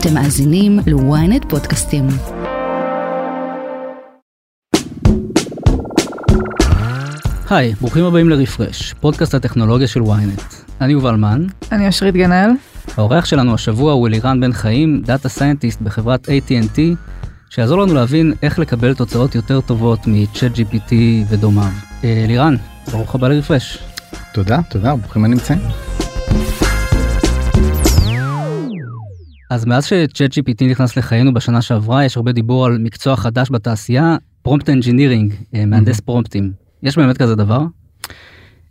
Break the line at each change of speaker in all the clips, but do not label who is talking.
אתם מאזינים ל-ynet פודקאסטים.
היי, ברוכים הבאים לרפרש, פודקאסט הטכנולוגיה של ynet. אני יובל מן.
אני אושרית גנאל.
האורח שלנו השבוע הוא אלירן בן חיים, data scientist בחברת AT&T, שיעזור לנו להבין איך לקבל תוצאות יותר טובות מ-Chat GPT ודומיו. אה, אלירן, ברוך הבא לרפרש.
תודה, תודה, ברוכים הנמצאים.
אז מאז ש-Chat GPT נכנס לחיינו בשנה שעברה, יש הרבה דיבור על מקצוע חדש בתעשייה, prompt engineering, אה, מהנדס פרומפטים. יש באמת כזה דבר?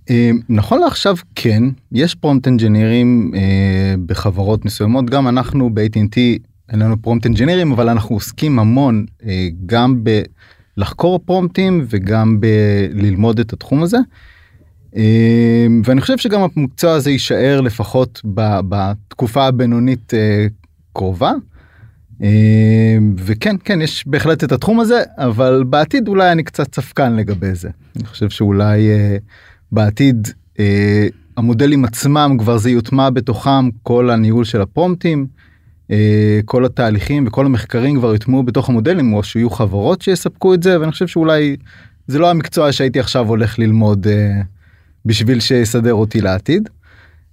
אה, נכון לעכשיו כן, יש prompt engineer ים אה, בחברות מסוימות, גם אנחנו ב-AT&T אין לנו prompt engineer ים, אבל אנחנו עוסקים המון גם בלחקור פרומפטים וגם בללמוד את התחום הזה. ואני חושב שגם המקצוע הזה יישאר לפחות בתקופה הבינונית קרובה. אמ, וכן כן יש בהחלט את התחום הזה אבל בעתיד אולי אני קצת ספקן לגבי זה אני חושב שאולי uh, בעתיד uh, המודלים עצמם כבר זה יוטמע בתוכם כל הניהול של הפרומטים uh, כל התהליכים וכל המחקרים כבר יוטמעו בתוך המודלים או שיהיו חברות שיספקו את זה ואני חושב שאולי זה לא המקצוע שהייתי עכשיו הולך ללמוד בשביל שיסדר אותי לעתיד.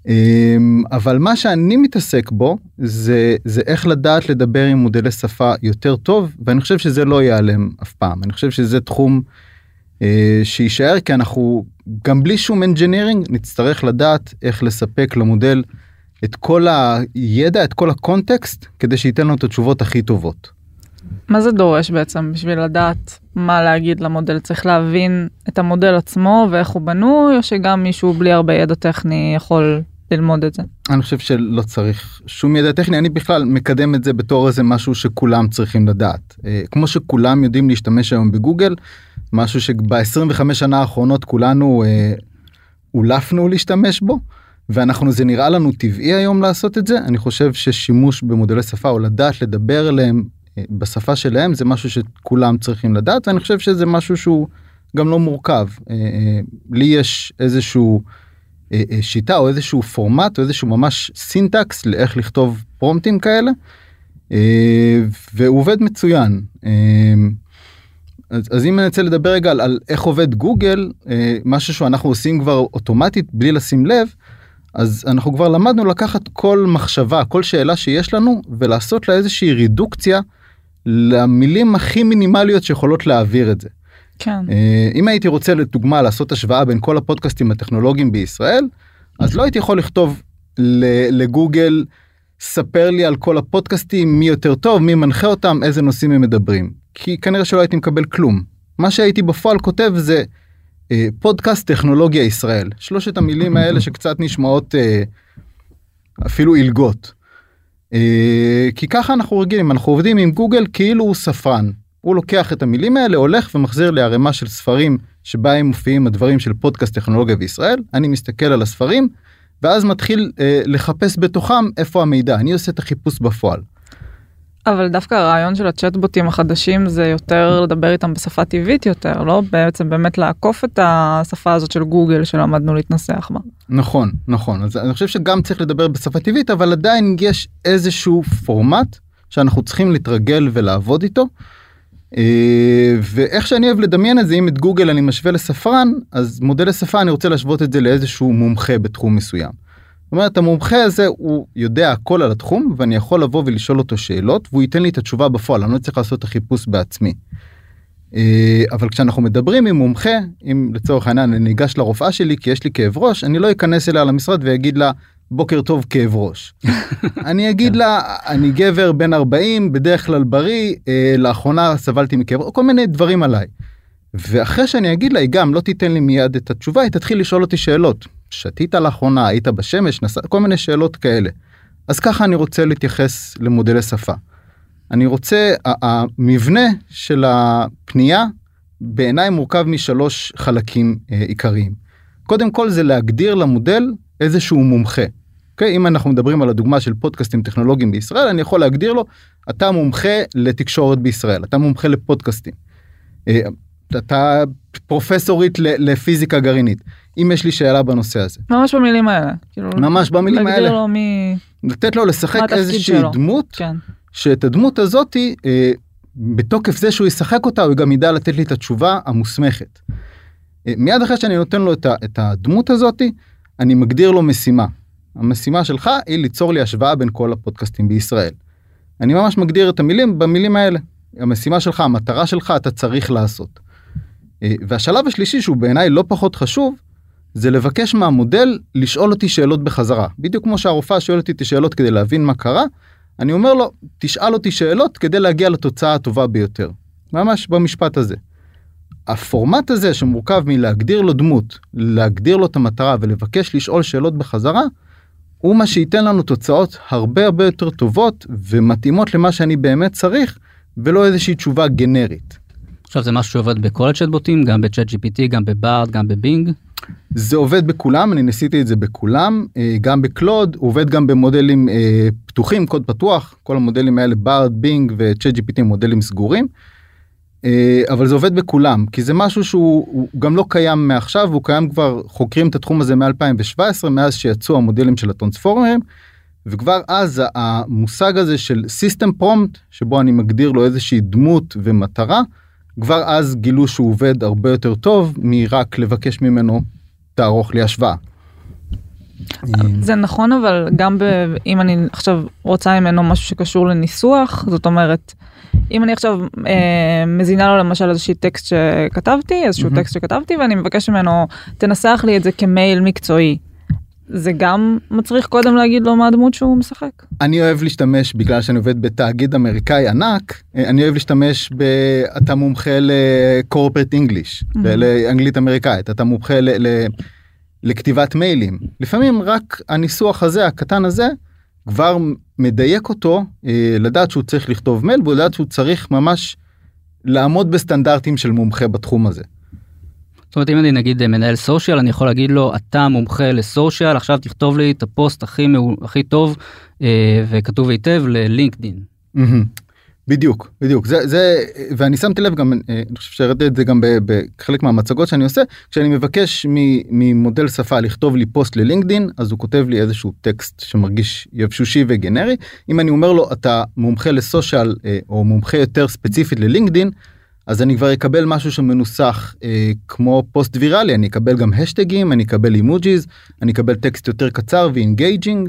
אמ, אבל מה שאני מתעסק בו זה זה איך לדעת לדבר עם מודלי שפה יותר טוב ואני חושב שזה לא ייעלם אף פעם אני חושב שזה תחום אה, שיישאר כי אנחנו גם בלי שום engineering נצטרך לדעת איך לספק למודל את כל הידע את כל הקונטקסט כדי שייתן לנו את התשובות הכי טובות.
מה זה דורש בעצם בשביל לדעת מה להגיד למודל צריך להבין את המודל עצמו ואיך הוא בנוי או שגם מישהו בלי הרבה ידע טכני יכול ללמוד את זה.
אני חושב שלא צריך שום ידע טכני אני בכלל מקדם את זה בתור איזה משהו שכולם צריכים לדעת אה, כמו שכולם יודעים להשתמש היום בגוגל משהו שב-25 שנה האחרונות כולנו אה, אולפנו להשתמש בו ואנחנו זה נראה לנו טבעי היום לעשות את זה אני חושב ששימוש במודלי שפה או לדעת לדבר אליהם אה, בשפה שלהם זה משהו שכולם צריכים לדעת ואני חושב שזה משהו שהוא גם לא מורכב לי יש איזשהו. אה, אה, שיטה או איזשהו פורמט או איזשהו ממש סינטקס לאיך לכתוב פרומטים כאלה אה, והוא עובד מצוין. אז, אז אם אני רוצה לדבר רגע על, על איך עובד גוגל משהו שאנחנו עושים כבר אוטומטית בלי לשים לב אז אנחנו כבר למדנו לקחת כל מחשבה כל שאלה שיש לנו ולעשות לה איזושהי רידוקציה למילים הכי מינימליות שיכולות להעביר את זה.
כן.
אה, אם הייתי רוצה לדוגמה לעשות השוואה בין כל הפודקאסטים הטכנולוגיים בישראל אז לא הייתי יכול לכתוב לגוגל ספר לי על כל הפודקאסטים מי יותר טוב מי מנחה אותם איזה נושאים הם מדברים כי כנראה שלא הייתי מקבל כלום מה שהייתי בפועל כותב זה אה, פודקאסט טכנולוגיה ישראל שלושת המילים האלה שקצת נשמעות אה, אפילו עילגות. כי ככה אנחנו רגילים אנחנו עובדים עם גוגל כאילו הוא ספרן הוא לוקח את המילים האלה הולך ומחזיר לי ערימה של ספרים שבהם מופיעים הדברים של פודקאסט טכנולוגיה בישראל אני מסתכל על הספרים ואז מתחיל אה, לחפש בתוכם איפה המידע אני עושה את החיפוש בפועל.
אבל דווקא הרעיון של הצ'טבוטים החדשים זה יותר לדבר איתם בשפה טבעית יותר לא בעצם באמת לעקוף את השפה הזאת של גוגל שלמדנו להתנסח בה.
נכון נכון אז אני חושב שגם צריך לדבר בשפה טבעית אבל עדיין יש איזשהו פורמט שאנחנו צריכים להתרגל ולעבוד איתו. אה, ואיך שאני אוהב לדמיין את זה אם את גוגל אני משווה לספרן אז מודל לשפה אני רוצה להשוות את זה לאיזשהו מומחה בתחום מסוים. זאת אומרת המומחה הזה הוא יודע הכל על התחום ואני יכול לבוא ולשאול אותו שאלות והוא ייתן לי את התשובה בפועל אני לא צריך לעשות את החיפוש בעצמי. אה, אבל כשאנחנו מדברים עם מומחה אם לצורך העניין אני ניגש לרופאה שלי כי יש לי כאב ראש אני לא אכנס אליה למשרד ואגיד לה בוקר טוב כאב ראש. אני אגיד כן. לה אני גבר בן 40 בדרך כלל בריא אה, לאחרונה סבלתי מכאב כל מיני דברים עליי. ואחרי שאני אגיד לה היא גם לא תיתן לי מיד את התשובה היא תתחיל לשאול אותי שאלות שתית לאחרונה היית בשמש נסע כל מיני שאלות כאלה. אז ככה אני רוצה להתייחס למודלי שפה. אני רוצה המבנה של הפנייה בעיניי מורכב משלוש חלקים אה, עיקריים. קודם כל זה להגדיר למודל איזשהו מומחה. Okay, אוקיי? אם אנחנו מדברים על הדוגמה של פודקאסטים טכנולוגיים בישראל אני יכול להגדיר לו אתה מומחה לתקשורת בישראל אתה מומחה לפודקאסטים. אה, אתה פרופסורית לפיזיקה גרעינית אם יש לי שאלה בנושא הזה.
ממש במילים האלה.
כאילו ממש במילים האלה.
לו מי...
לתת לו לשחק איזושהי
שלו?
דמות
כן.
שאת הדמות הזאתי אה, בתוקף זה שהוא ישחק אותה הוא גם ידע לתת לי את התשובה המוסמכת. אה, מיד אחרי שאני נותן לו את, ה, את הדמות הזאתי אני מגדיר לו משימה. המשימה שלך היא ליצור לי השוואה בין כל הפודקאסטים בישראל. אני ממש מגדיר את המילים במילים האלה. המשימה שלך המטרה שלך אתה צריך לעשות. אה, והשלב השלישי שהוא בעיניי לא פחות חשוב זה לבקש מהמודל לשאול אותי שאלות בחזרה בדיוק כמו שהרופאה שואלת אותי את השאלות כדי להבין מה קרה אני אומר לו תשאל אותי שאלות כדי להגיע לתוצאה הטובה ביותר ממש במשפט הזה. הפורמט הזה שמורכב מלהגדיר לו דמות להגדיר לו את המטרה ולבקש לשאול שאלות בחזרה הוא מה שייתן לנו תוצאות הרבה הרבה יותר טובות ומתאימות למה שאני באמת צריך ולא איזושהי תשובה גנרית.
עכשיו זה משהו שעובד בכל הצ'טבוטים, גם ב ChatGPT, גם ב Bard, גם ב Bing.
זה עובד בכולם אני ניסיתי את זה בכולם אה, גם ב Claude עובד גם במודלים אה, פתוחים קוד פתוח כל המודלים האלה Bard Bing ו ChatGPT מודלים סגורים. אה, אבל זה עובד בכולם כי זה משהו שהוא הוא גם לא קיים מעכשיו הוא קיים כבר חוקרים את התחום הזה מ2017 מאז שיצאו המודלים של הטרנספורמרים. וכבר אז המושג הזה של system prompt שבו אני מגדיר לו איזושהי דמות ומטרה כבר אז גילו שהוא עובד הרבה יותר טוב מרק לבקש ממנו תערוך לי השוואה.
זה נכון אבל גם. אם אני עכשיו רוצה ממנו משהו שקשור לניסוח זאת אומרת אם אני עכשיו אה, מזינה לו למשל איזושהי טקסט שכתבתי איזשהו
מהמם.
טקסט שכתבתי ואני מבקש ממנו תנסח לי את זה כמייל מקצועי. זה גם מצריך קודם להגיד לו מה הדמות שהוא משחק.
אני אוהב להשתמש בגלל שאני עובד בתאגיד אמריקאי ענק אה, אני אוהב להשתמש ב... אתה מומחה לקורפרט אנגליש
Mhm.
לאנגלית אמריקאית אתה מומחה ל... ל... לכתיבת מיילים לפעמים רק הניסוח הזה הקטן הזה כבר מדייק אותו אה, לדעת שהוא צריך לכתוב מייל ולדעת שהוא צריך ממש לעמוד בסטנדרטים של מומחה בתחום הזה.
זאת אומרת אם אני נגיד אה, מנהל סושיאל אני יכול להגיד לו אתה מומחה לסושיאל עכשיו תכתוב לי את הפוסט הכי מעול, הכי טוב אה, וכתוב היטב ללינקדין.
מהמם. בדיוק בדיוק. זה זה ואני שמתי לב גם אה, אני חושב שהראיתי את זה גם בחלק מהמצגות שאני עושה כשאני מבקש ממודל שפה לכתוב לי פוסט ל LinkedIn אז הוא כותב לי איזשהו טקסט שמרגיש יבשושי וגנרי. אם אני אומר לו אתה מומחה ל social אה, או מומחה יותר ספציפית ל LinkedIn אז אני כבר אקבל משהו שמנוסח אה, כמו פוסט ויראלי. אני אקבל גם האשטגים אני אקבל אימוג'יז אני אקבל טקסט יותר קצר ו engaging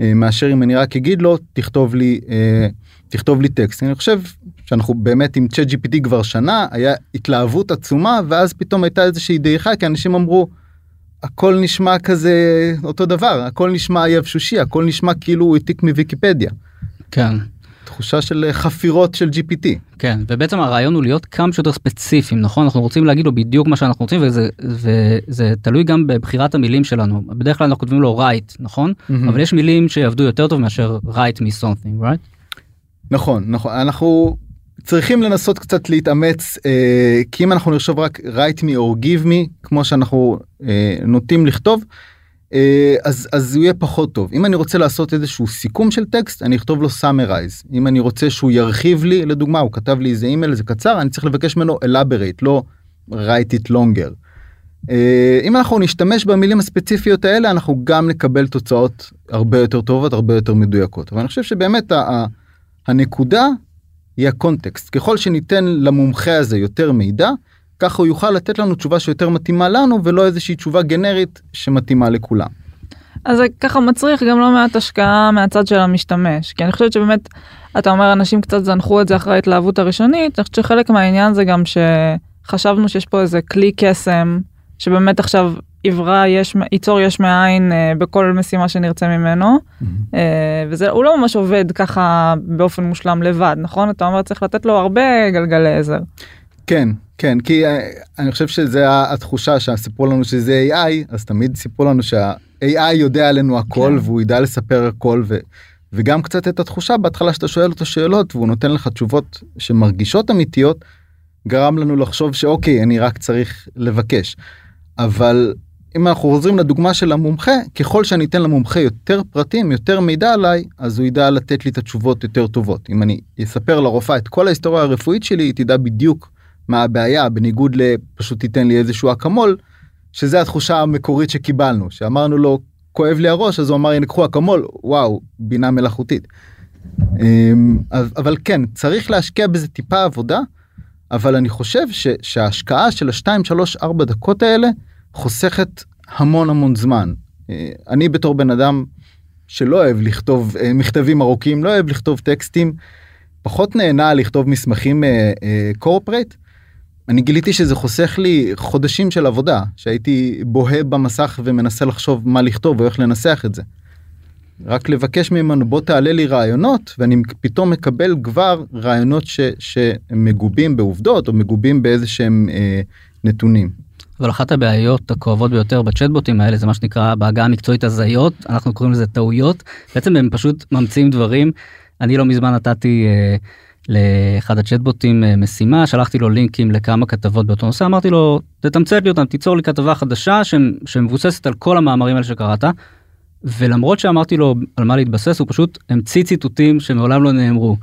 אה, מאשר אם אני רק אגיד לו תכתוב לי אה, תכתוב לי טקסט אני חושב שאנחנו באמת עם צ'אט gpt כבר שנה היה התלהבות עצומה ואז פתאום הייתה איזושהי דעיכה כי אנשים אמרו. הכל נשמע כזה אותו דבר הכל נשמע יבשושי הכל נשמע כאילו הוא העתיק מוויקיפדיה
כן.
תחושה של אה, חפירות של gpt
כן ובעצם הרעיון הוא להיות כמה שיותר ספציפיים נכון אנחנו רוצים להגיד לו בדיוק מה שאנחנו רוצים וזה וזה תלוי גם בבחירת המילים שלנו בדרך כלל אנחנו כותבים לו write נכון
מהמם.
אבל יש מילים שיעבדו יותר טוב מאשר me something right
נכון נכון. אנחנו צריכים לנסות קצת להתאמץ אה, כי אם אנחנו נרשוב רק write me or give me כמו שאנחנו אה, נוטים לכתוב אה, אז אז הוא יהיה פחות טוב. אם אני רוצה לעשות איזשהו סיכום של טקסט אני אכתוב לו summarize. אם אני רוצה שהוא ירחיב לי לדוגמה הוא כתב לי איזה אימייל זה קצר אני צריך לבקש ממנו elaborate לא write it longer. אה, אם אנחנו נשתמש במילים הספציפיות האלה אנחנו גם נקבל תוצאות הרבה יותר טובות הרבה יותר מדויקות. אבל אני חושב שבאמת ה- הנקודה היא הקונטקסט ככל שניתן למומחה הזה יותר מידע ככה הוא יוכל לתת לנו תשובה שיותר מתאימה לנו ולא איזושהי תשובה גנרית שמתאימה לכולם.
אז זה ככה מצריך גם לא מעט השקעה מהצד של המשתמש כי אני חושבת שבאמת אתה אומר אנשים קצת זנחו את זה אחרי ההתלהבות הראשונית אני חושבת שחלק מהעניין זה גם שחשבנו שיש פה איזה כלי קסם שבאמת עכשיו יברא יש ייצור יש מאין אה, בכל משימה שנרצה ממנו אה, וזה הוא לא ממש עובד ככה באופן מושלם לבד נכון אתה אומר צריך לתת לו הרבה גלגלי עזר.
כן כן כי אה, אני חושב שזה התחושה שסיפרו לנו שזה AI אז תמיד סיפרו לנו שה-AI יודע עלינו הכל
כן.
והוא ידע לספר הכל ו, וגם קצת את התחושה בהתחלה שאתה שואל אותו שאלות והוא נותן לך תשובות שמרגישות אמיתיות גרם לנו לחשוב שאוקיי אני רק צריך לבקש אבל אם אנחנו חוזרים לדוגמה של המומחה ככל שאני אתן למומחה יותר פרטים יותר מידע עליי אז הוא ידע לתת לי את התשובות יותר טובות אם אני אספר לרופאה את כל ההיסטוריה הרפואית שלי היא תדע בדיוק מה הבעיה בניגוד לפשוט תיתן לי איזשהו אקמול שזה התחושה המקורית שקיבלנו שאמרנו לו כואב לי הראש אז הוא אמר הנה קחו אקמול וואו בינה מלאכותית. אמ, אבל כן צריך להשקיע בזה טיפה עבודה אבל אני חושב ש, שההשקעה של השתיים שלוש ארבע דקות האלה חוסכת המון המון זמן. אה, אני בתור בן אדם שלא אוהב לכתוב אה, מכתבים ארוכים לא אוהב לכתוב טקסטים פחות נהנה לכתוב מסמכים קורפרייט. Uh, uh, אני גיליתי שזה חוסך לי חודשים של עבודה שהייתי בוהה במסך ומנסה לחשוב מה לכתוב ואיך לנסח את זה. רק לבקש ממנו בוא תעלה לי רעיונות ואני פתאום מקבל כבר רעיונות ש, שמגובים בעובדות או מגובים באיזה שהם אה, נתונים.
אבל אחת הבעיות הכואבות ביותר בצ'טבוטים האלה זה מה שנקרא בעגה המקצועית הזיות אנחנו קוראים לזה טעויות בעצם הם פשוט ממציאים דברים אני לא מזמן נתתי. אה, לאחד הצ'טבוטים אה, משימה שלחתי לו לינקים לכמה כתבות באותו נושא אמרתי לו תתמצת לי אותם תיצור לי כתבה חדשה שמבוססת על כל המאמרים האלה שקראת. ולמרות שאמרתי לו על מה להתבסס הוא פשוט המציא ציטוטים שמעולם לא נאמרו.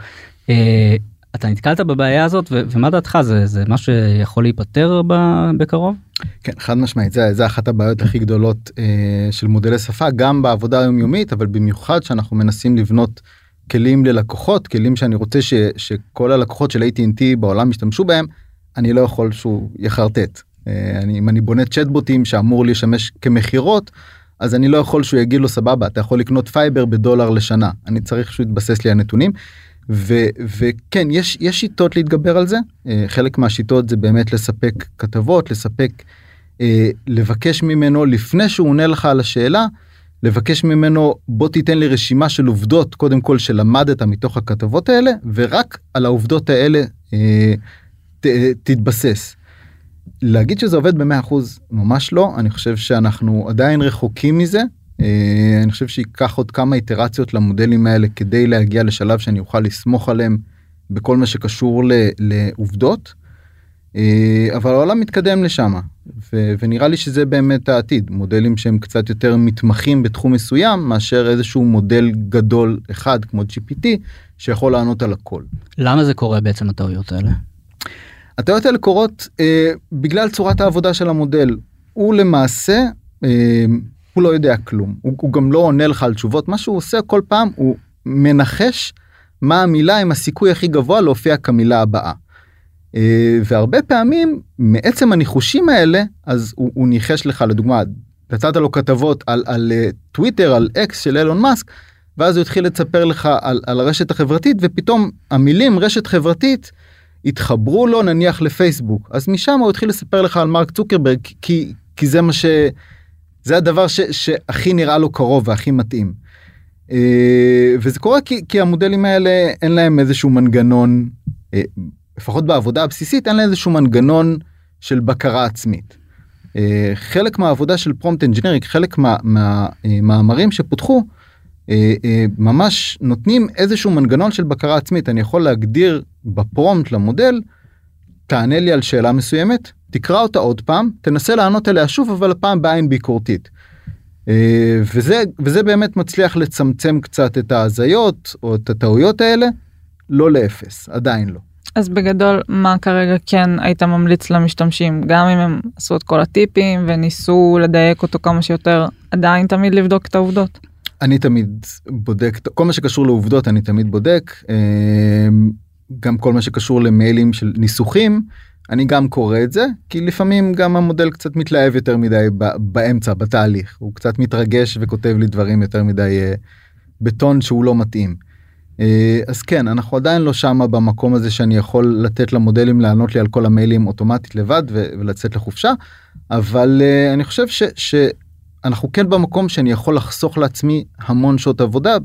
אתה נתקלת בבעיה הזאת ומה דעתך זה זה מה שיכול להיפתר בקרוב?
כן חד משמעית זה, זה אחת הבעיות הכי גדולות אה, של מודלי שפה גם בעבודה היומיומית אבל במיוחד שאנחנו מנסים לבנות כלים ללקוחות כלים שאני רוצה ש, שכל הלקוחות של AT&T בעולם ישתמשו בהם אני לא יכול שהוא יחרטט. אה, אני, אם אני בונה צ'טבוטים שאמור לשמש כמכירות אז אני לא יכול שהוא יגיד לו סבבה אתה יכול לקנות fiber בדולר לשנה אני צריך שהוא יתבסס לי הנתונים. ו, וכן יש יש שיטות להתגבר על זה. אה, חלק מהשיטות זה באמת לספק כתבות לספק אה, לבקש ממנו לפני שהוא עונה לך על השאלה לבקש ממנו בוא תיתן לי רשימה של עובדות קודם כל שלמדת מתוך הכתבות האלה ורק על העובדות האלה אה, ת, תתבסס. להגיד שזה עובד ב-100% ממש לא. אני חושב שאנחנו עדיין רחוקים מזה. אה, אני חושב שייקח עוד כמה איטרציות למודלים האלה כדי להגיע לשלב שאני אוכל לסמוך עליהם בכל מה שקשור ל, לעובדות. אה, אבל העולם מתקדם לשם ו- ונראה לי שזה באמת העתיד מודלים שהם קצת יותר מתמחים בתחום מסוים מאשר איזשהו מודל גדול אחד כמו gpt שיכול לענות על הכל.
למה זה קורה בעצם הטעויות האלה?
הטעויות האלה קורות אה, בגלל צורת העבודה של המודל הוא למעשה אה, הוא לא יודע כלום. הוא, הוא גם לא עונה לך על תשובות. מה שהוא עושה כל פעם הוא מנחש מה המילה עם הסיכוי הכי גבוה להופיע כמילה הבאה. אה, והרבה פעמים מעצם הניחושים האלה אז הוא, הוא ניחש לך לדוגמה נתת לו כתבות על, על אה, טוויטר על אקס של אילון מאסק ואז הוא התחיל לספר לך על, על הרשת החברתית ופתאום המילים רשת חברתית התחברו לו נניח לפייסבוק. אז משם הוא התחיל לספר לך על מרק צוקרברג כי כי זה מה ש... זה הדבר ש, שהכי נראה לו קרוב והכי מתאים. אה, וזה קורה כי, כי המודלים האלה אין להם איזשהו מנגנון לפחות בעבודה הבסיסית אין לה איזשהו מנגנון של בקרה עצמית. אה, חלק מהעבודה של prompt engineering חלק מהמאמרים מה, שפותחו אה, אה, ממש נותנים איזשהו מנגנון של בקרה עצמית אני יכול להגדיר ב prompt למודל תענה לי על שאלה מסוימת תקרא אותה עוד פעם תנסה לענות עליה שוב אבל הפעם בעין ביקורתית. וזה וזה באמת מצליח לצמצם קצת את ההזיות או את הטעויות האלה לא לאפס עדיין לא.
אז בגדול מה כרגע כן היית ממליץ למשתמשים גם אם הם עשו את כל הטיפים וניסו לדייק אותו כמה שיותר עדיין תמיד לבדוק את העובדות.
אני תמיד בודק כל מה שקשור לעובדות אני תמיד בודק גם כל מה שקשור למיילים של ניסוחים אני גם קורא את זה כי לפעמים גם המודל קצת מתלהב יותר מדי באמצע בתהליך הוא קצת מתרגש וכותב לי דברים יותר מדי אה, בטון שהוא לא מתאים. אה, אז כן אנחנו עדיין לא שמה במקום הזה שאני יכול לתת למודלים לענות לי על כל המיילים אוטומטית לבד ולצאת לחופשה אבל uh, אני חושב ש, שאנחנו כן במקום שאני יכול לחסוך לעצמי המון שעות עבודה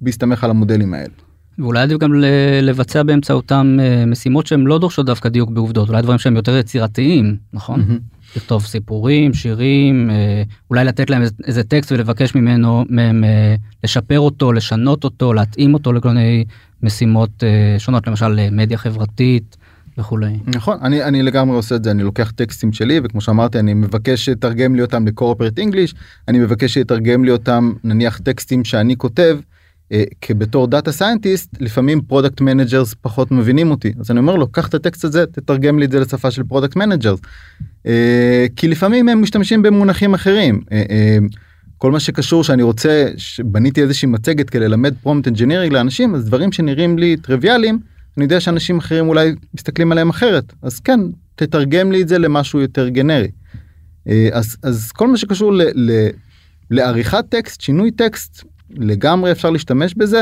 בהסתמך על המודלים האלה.
ואולי עדיף גם לבצע באמצעותם uh, משימות שהן לא דורשות דווקא דיוק בעובדות אולי דברים שהם יותר יצירתיים נכון. Mm-hmm. לכתוב סיפורים, שירים, אה, אולי לתת להם איזה טקסט ולבקש ממנו, מהם אה, לשפר אותו, לשנות אותו, להתאים אותו לכל מיני משימות אה, שונות, למשל מדיה חברתית וכולי.
נכון, אני, אני לגמרי עושה את זה, אני לוקח טקסטים שלי וכמו שאמרתי אני מבקש שתרגם לי אותם לקורפרט אנגליש, אני מבקש שיתרגם לי אותם נניח טקסטים שאני כותב. אה, כבתור data scientist לפעמים product managers פחות מבינים אותי אז אני אומר לו קח את הטקסט הזה תתרגם לי את זה לשפה של product managers. כי לפעמים הם משתמשים במונחים אחרים. אה, אה, כל מה שקשור שאני רוצה שבניתי איזושהי מצגת כדי ללמד prompt engineering לאנשים אז דברים שנראים לי טריוויאליים אני יודע שאנשים אחרים אולי מסתכלים עליהם אחרת אז כן תתרגם לי את זה למשהו יותר גנרי. אה, אז אז כל מה שקשור ל, ל, לעריכת טקסט שינוי טקסט לגמרי אפשר להשתמש בזה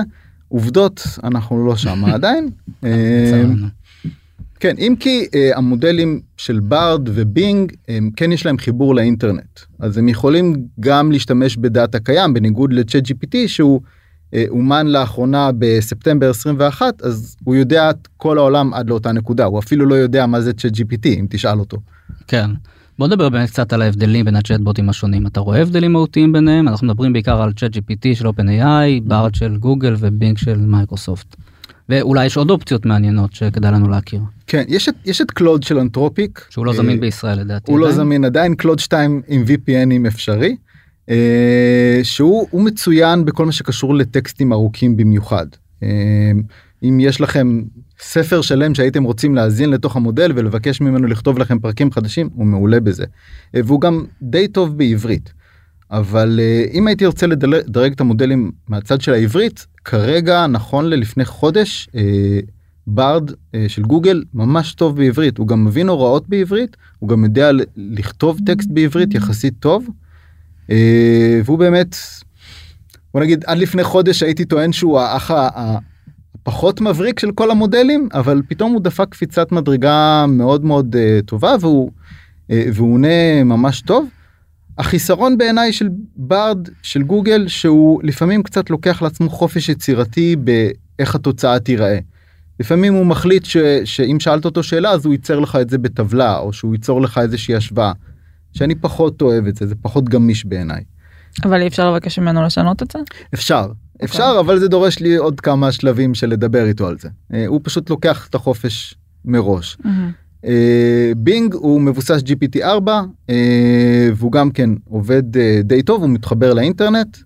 עובדות אנחנו לא שם עדיין. אה, כן אם כי uh, המודלים של ברד ובינג הם כן יש להם חיבור לאינטרנט אז הם יכולים גם להשתמש בדאטה קיים בניגוד לצ'אט gpt שהוא uh, אומן לאחרונה בספטמבר 21 אז הוא יודע את כל העולם עד לאותה נקודה הוא אפילו לא יודע מה זה צ'אט gpt אם תשאל אותו.
כן. בוא נדבר באמת קצת על ההבדלים בין הצ'אטבוטים השונים אתה רואה הבדלים מהותיים ביניהם אנחנו מדברים בעיקר על ChatGPT של OpenAI, Bard של גוגל ו Bing של מייקרוסופט. ואולי יש עוד אופציות מעניינות שכדאי לנו להכיר.
כן יש את יש את Claude של Anthropic
שהוא לא זמין בישראל לדעתי.
הוא לא
עדיין.
זמין עדיין Claude 2 עם VPN ים אפשרי. אה, שהוא הוא מצוין בכל מה שקשור לטקסטים ארוכים במיוחד. אם יש לכם ספר שלם שהייתם רוצים להאזין לתוך המודל ולבקש ממנו לכתוב לכם פרקים חדשים הוא מעולה בזה. אה, והוא גם די טוב בעברית. אבל אה, אם הייתי רוצה לדרג את המודלים מהצד של העברית כרגע נכון ללפני חודש ברד אה, של גוגל ממש טוב בעברית הוא גם מבין הוראות בעברית הוא גם יודע לכתוב טקסט בעברית יחסית טוב. והוא באמת בוא נגיד עד לפני חודש הייתי טוען שהוא האח הפחות מבריק של כל המודלים אבל פתאום הוא דפק קפיצת מדרגה מאוד מאוד uh, טובה והוא uh, והוא עונה ממש טוב. החיסרון בעיניי של ברד של גוגל שהוא לפעמים קצת לוקח לעצמו חופש יצירתי באיך התוצאה תיראה. לפעמים הוא מחליט ש, שאם שאלת אותו שאלה אז הוא ייצר לך את זה בטבלה או שהוא ייצור לך איזושהי השוואה. שאני פחות אוהב את זה זה פחות גמיש בעיניי.
אבל אי אפשר לבקש ממנו לשנות את זה?
אפשר אפשר אבל זה דורש לי עוד כמה שלבים של לדבר איתו על זה אה, הוא פשוט לוקח את החופש מראש. אה, בינג הוא מבוסס gpt 4 אה, והוא גם כן עובד די טוב הוא מתחבר לאינטרנט.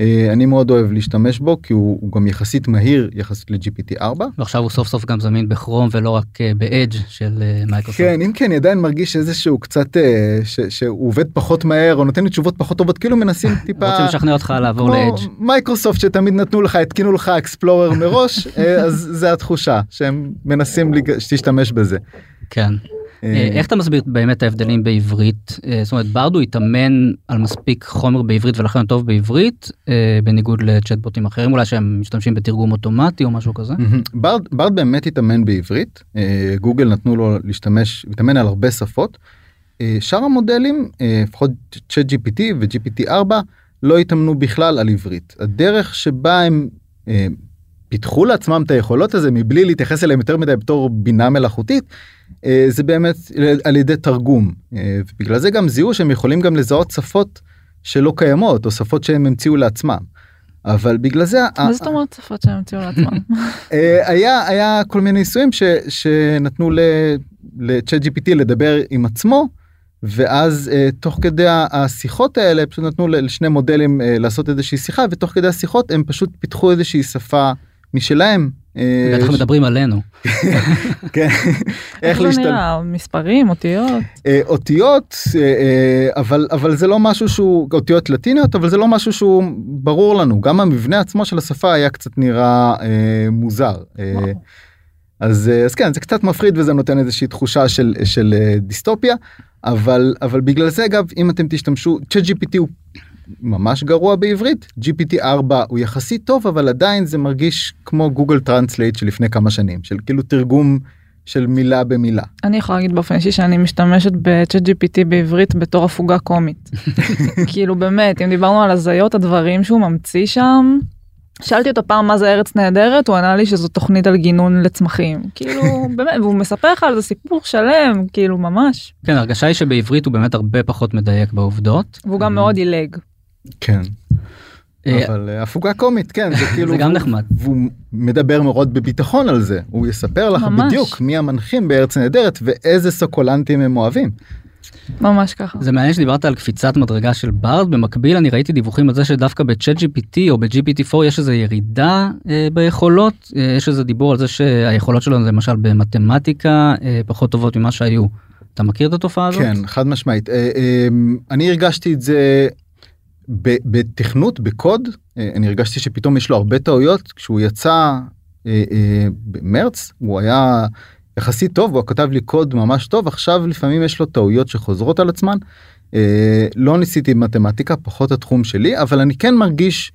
אה, אני מאוד אוהב להשתמש בו כי הוא, הוא גם יחסית מהיר יחסית ל-GPT 4.
ועכשיו הוא סוף סוף גם זמין בכרום ולא רק אה, באדג' של אה, מייקרוסופט.
כן אם כן אני עדיין מרגיש איזשהו קצת אה, ש, שהוא עובד פחות מהר או נותן לי תשובות פחות טובות כאילו מנסים טיפה
רוצים לשכנע אותך לעבור
ל
Edge.
מייקרוסופט שתמיד נתנו לך התקינו לך Explorer מראש אה, אז זה התחושה שהם מנסים שתשתמש בזה.
כן.
אה,
אה, איך אתה מסביר באמת ההבדלים בעברית? אה, זאת אומרת Bard הוא התאמן על מספיק חומר בעברית ולכן הוא טוב בעברית בניגוד לצ'טבוטים אחרים אולי שהם משתמשים בתרגום אוטומטי או משהו כזה.
ברד ברד באמת התאמן בעברית גוגל נתנו לו להשתמש להתאמן על הרבה שפות. שאר המודלים לפחות צ'אט gpt ו-gpt 4 לא התאמנו בכלל על עברית הדרך שבה הם פיתחו לעצמם את היכולות הזה מבלי להתייחס אליהם יותר מדי בתור בינה מלאכותית אה, זה באמת על ידי תרגום אה, ובגלל זה גם זיהו שהם יכולים גם לזהות שפות שלא קיימות או שפות שהם המציאו לעצמם. אבל בגלל זה
מה זאת אומרת שפות שהם המציאו לעצמם?
אה, היה היה כל מיני ניסויים ש, שנתנו לצ'אט gpt לדבר עם עצמו ואז uh, תוך כדי השיחות האלה פשוט נתנו לשני מודלים uh, לעשות איזושהי שיחה ותוך כדי השיחות הם פשוט פיתחו איזושהי שפה משלהם. אה,
בטח מדברים עלינו.
כן,
איך
איך
זה נראה? מספרים, אותיות?
אה, אותיות אה, אבל אבל זה לא משהו שהוא אותיות לטיניות אבל זה לא משהו שהוא ברור לנו גם המבנה עצמו של השפה היה קצת נראה אה, מוזר. אז אז כן זה קצת מפחיד וזה נותן איזושהי תחושה של של דיסטופיה אבל אבל בגלל זה אגב אם אתם תשתמשו ChatGPT הוא ממש גרוע בעברית GPT 4 הוא יחסית טוב אבל עדיין זה מרגיש כמו Google Translate של לפני כמה שנים של כאילו תרגום של מילה במילה.
אני יכולה להגיד באופן אישי שאני משתמשת ב ChatGPT בעברית בתור הפוגה קומית. כאילו באמת, אם דיברנו על הזיות הדברים שהוא ממציא שם, שאלתי אותו פעם מה זה ארץ נהדרת, הוא ענה לי שזו תוכנית על גינון לצמחים. כאילו, באמת, והוא מספר לך על זה סיפור שלם, כאילו ממש.
כן הרגשה היא שבעברית הוא באמת הרבה פחות מדייק בעובדות.
והוא גם מאוד עילג.
כן.
אה,
אבל אה, הפוגה קומית כן זה כאילו
זה גם נחמד.
והוא מדבר מאוד בביטחון על זה הוא יספר לך
ממש.
בדיוק מי המנחים בארץ נהדרת ואיזה סוקולנטים הם אוהבים.
ממש ככה.
זה מעניין שדיברת על קפיצת מדרגה של ברד במקביל אני ראיתי דיווחים על זה שדווקא בצ'אט gpt או ב-gpt4 יש איזה ירידה אה, ביכולות אה, יש איזה דיבור על זה שהיכולות שלנו למשל במתמטיקה אה, פחות טובות ממה שהיו. אתה מכיר את התופעה הזאת?
כן חד משמעית אה, אה, אני הרגשתי את זה בתכנות בקוד אה, אני הרגשתי שפתאום יש לו הרבה טעויות כשהוא יצא אה, אה, במרץ הוא היה יחסית טוב הוא כתב לי קוד ממש טוב עכשיו לפעמים יש לו טעויות שחוזרות על עצמן. לא ניסיתי מתמטיקה פחות התחום שלי אבל אני כן מרגיש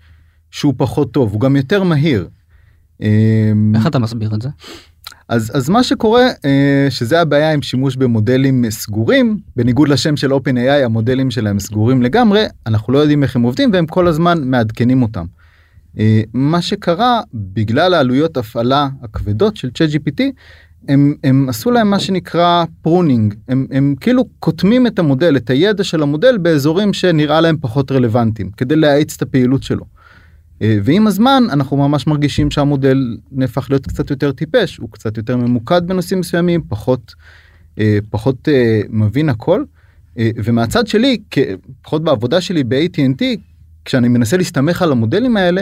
שהוא פחות טוב הוא גם יותר מהיר.
איך אתה מסביר את זה?
אז אז מה שקורה אה, שזה הבעיה עם שימוש במודלים סגורים בניגוד לשם של OpenAI המודלים שלהם סגורים לגמרי אנחנו לא יודעים איך הם עובדים והם כל הזמן מעדכנים אותם. אה, מה שקרה בגלל העלויות הפעלה הכבדות של ChatGPT הם, הם עשו להם מה שנקרא pruning הם, הם כאילו קוטמים את המודל את הידע של המודל באזורים שנראה להם פחות רלוונטיים כדי להאיץ את הפעילות שלו. אה, ועם הזמן אנחנו ממש מרגישים שהמודל נהפך להיות קצת יותר טיפש הוא קצת יותר ממוקד בנושאים מסוימים פחות אה, פחות אה, מבין הכל ומהצד שלי לפחות בעבודה שלי ב-AT&T כשאני מנסה להסתמך על המודלים האלה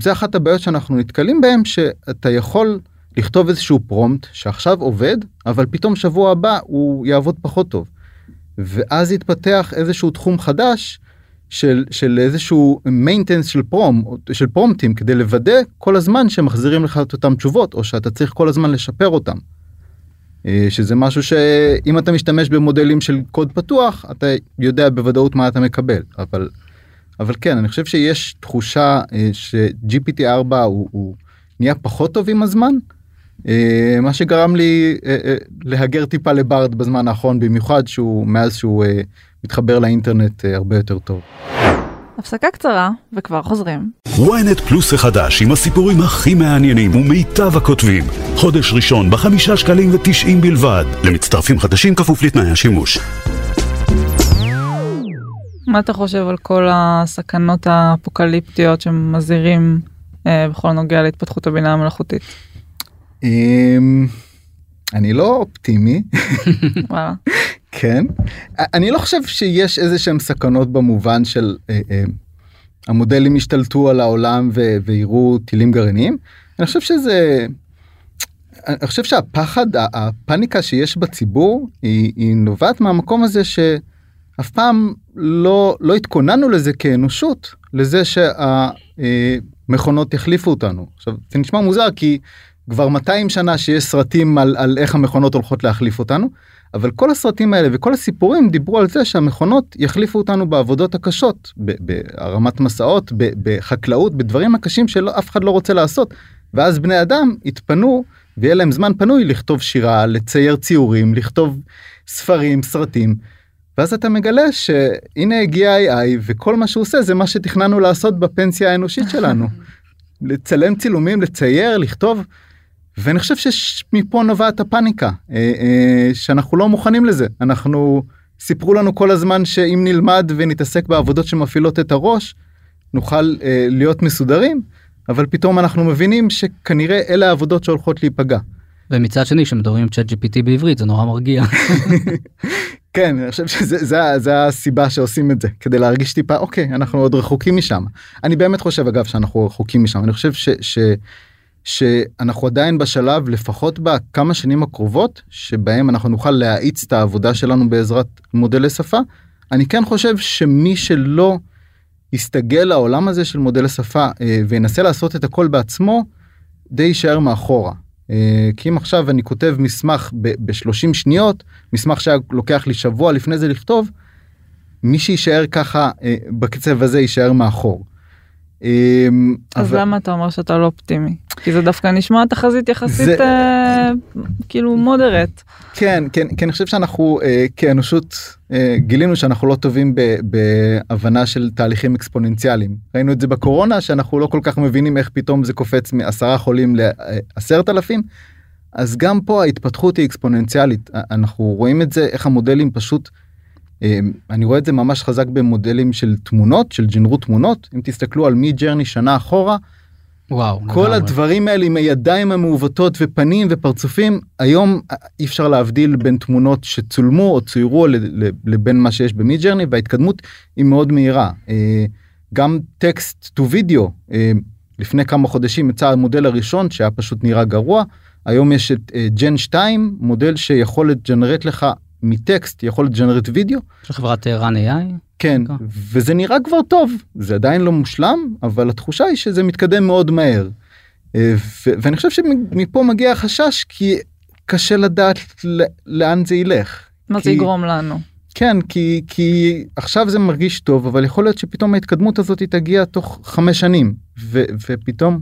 זה אחת הבעיות שאנחנו נתקלים בהם שאתה יכול לכתוב איזשהו פרומט שעכשיו עובד אבל פתאום שבוע הבא הוא יעבוד פחות טוב. ואז יתפתח איזשהו תחום חדש של של איזשהו מיינטנס של פרום של פרומטים כדי לוודא כל הזמן שמחזירים לך את אותם תשובות או שאתה צריך כל הזמן לשפר אותם. אה, שזה משהו שאם אתה משתמש במודלים של קוד פתוח אתה יודע בוודאות מה אתה מקבל אבל אבל כן אני חושב שיש תחושה אה, שgpt 4 הוא, הוא נהיה פחות טוב עם הזמן. אה, מה שגרם לי להגר טיפה לברד בזמן האחרון במיוחד שהוא מאז שהוא מתחבר לאינטרנט אה, הרבה יותר טוב.
הפסקה קצרה וכבר חוזרים.
ynet פלוס החדש עם הסיפורים הכי מעניינים ומיטב הכותבים. חודש ראשון בחמישה שקלים ותשעים בלבד. למצטרפים חדשים כפוף לתנאי השימוש.
מה אתה חושב על כל הסכנות האפוקליפטיות שמזהירים אה, בכל הנוגע להתפתחות הבינה המלאכותית?
אמ, אני לא אופטימי. כן. אני לא חושב שיש איזה שהם סכנות במובן של אה, אה, המודלים השתלטו על העולם ויראו טילים גרעיניים. אני חושב שזה... אני חושב שהפחד, הפאניקה שיש בציבור היא, היא נובעת מהמקום הזה שאף פעם לא, לא התכוננו לזה כאנושות, לזה שהמכונות יחליפו אותנו. עכשיו, זה נשמע מוזר כי כבר 200 שנה שיש סרטים על, על איך המכונות הולכות להחליף אותנו. אבל כל הסרטים האלה וכל הסיפורים דיברו על זה שהמכונות יחליפו אותנו בעבודות הקשות, בהרמת מסעות, בחקלאות, בדברים הקשים שאף אחד לא רוצה לעשות. ואז בני אדם יתפנו ויהיה להם זמן פנוי לכתוב שירה, לצייר ציורים, לכתוב ספרים, סרטים. ואז אתה מגלה שהנה הגיע AI וכל מה שהוא עושה זה מה שתכננו לעשות בפנסיה האנושית שלנו. לצלם צילומים, לצייר, לכתוב. ואני חושב שמפה נובעת הפאניקה אה, אה, שאנחנו לא מוכנים לזה אנחנו סיפרו לנו כל הזמן שאם נלמד ונתעסק בעבודות שמפעילות את הראש נוכל אה, להיות מסודרים אבל פתאום אנחנו מבינים שכנראה אלה העבודות שהולכות להיפגע.
ומצד שני שמדברים עם צ'אט gpt בעברית זה נורא מרגיע.
כן אני חושב שזה זה, זה הסיבה שעושים את זה כדי להרגיש טיפה אוקיי אנחנו עוד רחוקים משם אני באמת חושב אגב שאנחנו רחוקים משם אני חושב ש, ש, שאנחנו עדיין בשלב לפחות בכמה שנים הקרובות שבהם אנחנו נוכל להאיץ את העבודה שלנו בעזרת מודלי שפה. אני כן חושב שמי שלא יסתגל לעולם הזה של מודלי שפה אה, וינסה לעשות את הכל בעצמו די יישאר מאחורה. אה, כי אם עכשיו אני כותב מסמך ב-30 שניות מסמך שהיה לוקח לי שבוע לפני זה לכתוב מי שיישאר ככה אה, בקצב הזה יישאר מאחור.
אמ, אז אבל... למה אתה אומר שאתה לא אופטימי? כי זה דווקא נשמע תחזית יחסית זה... אה, כאילו מודרט.
כן, כן, כי אני חושב שאנחנו אה, כאנושות אה, גילינו שאנחנו לא טובים ב, בהבנה של תהליכים אקספוננציאליים. ראינו את זה בקורונה שאנחנו לא כל כך מבינים איך פתאום זה קופץ מעשרה חולים לעשרת אלפים. אז גם פה ההתפתחות היא אקספוננציאלית. אנחנו רואים את זה איך המודלים פשוט אני רואה את זה ממש חזק במודלים של תמונות של ג'נרוט תמונות אם תסתכלו על Midjourney שנה אחורה.
וואו
כל לגמרי. הדברים האלה עם הידיים המעוותות ופנים ופרצופים היום אי אפשר להבדיל בין תמונות שצולמו או צוירו לבין מה שיש ב Midjourney וההתקדמות היא מאוד מהירה אה, גם text to video אה, לפני כמה חודשים יצא המודל הראשון שהיה פשוט נראה גרוע היום יש את Gen אה, 2 מודל שיכול לג'נרט לך מטקסט יכול לג'נרט וידאו.
של חברת רן AI?
כן,
ככה.
וזה נראה כבר טוב, זה עדיין לא מושלם, אבל התחושה היא שזה מתקדם מאוד מהר. אה, ואני חושב שמפה מגיע החשש, כי קשה לדעת ל- לאן זה ילך.
מה זה
כי-
יגרום לנו?
כן, כי, כי עכשיו זה מרגיש טוב, אבל יכול להיות שפתאום ההתקדמות הזאת תגיע תוך חמש שנים, ו, ופתאום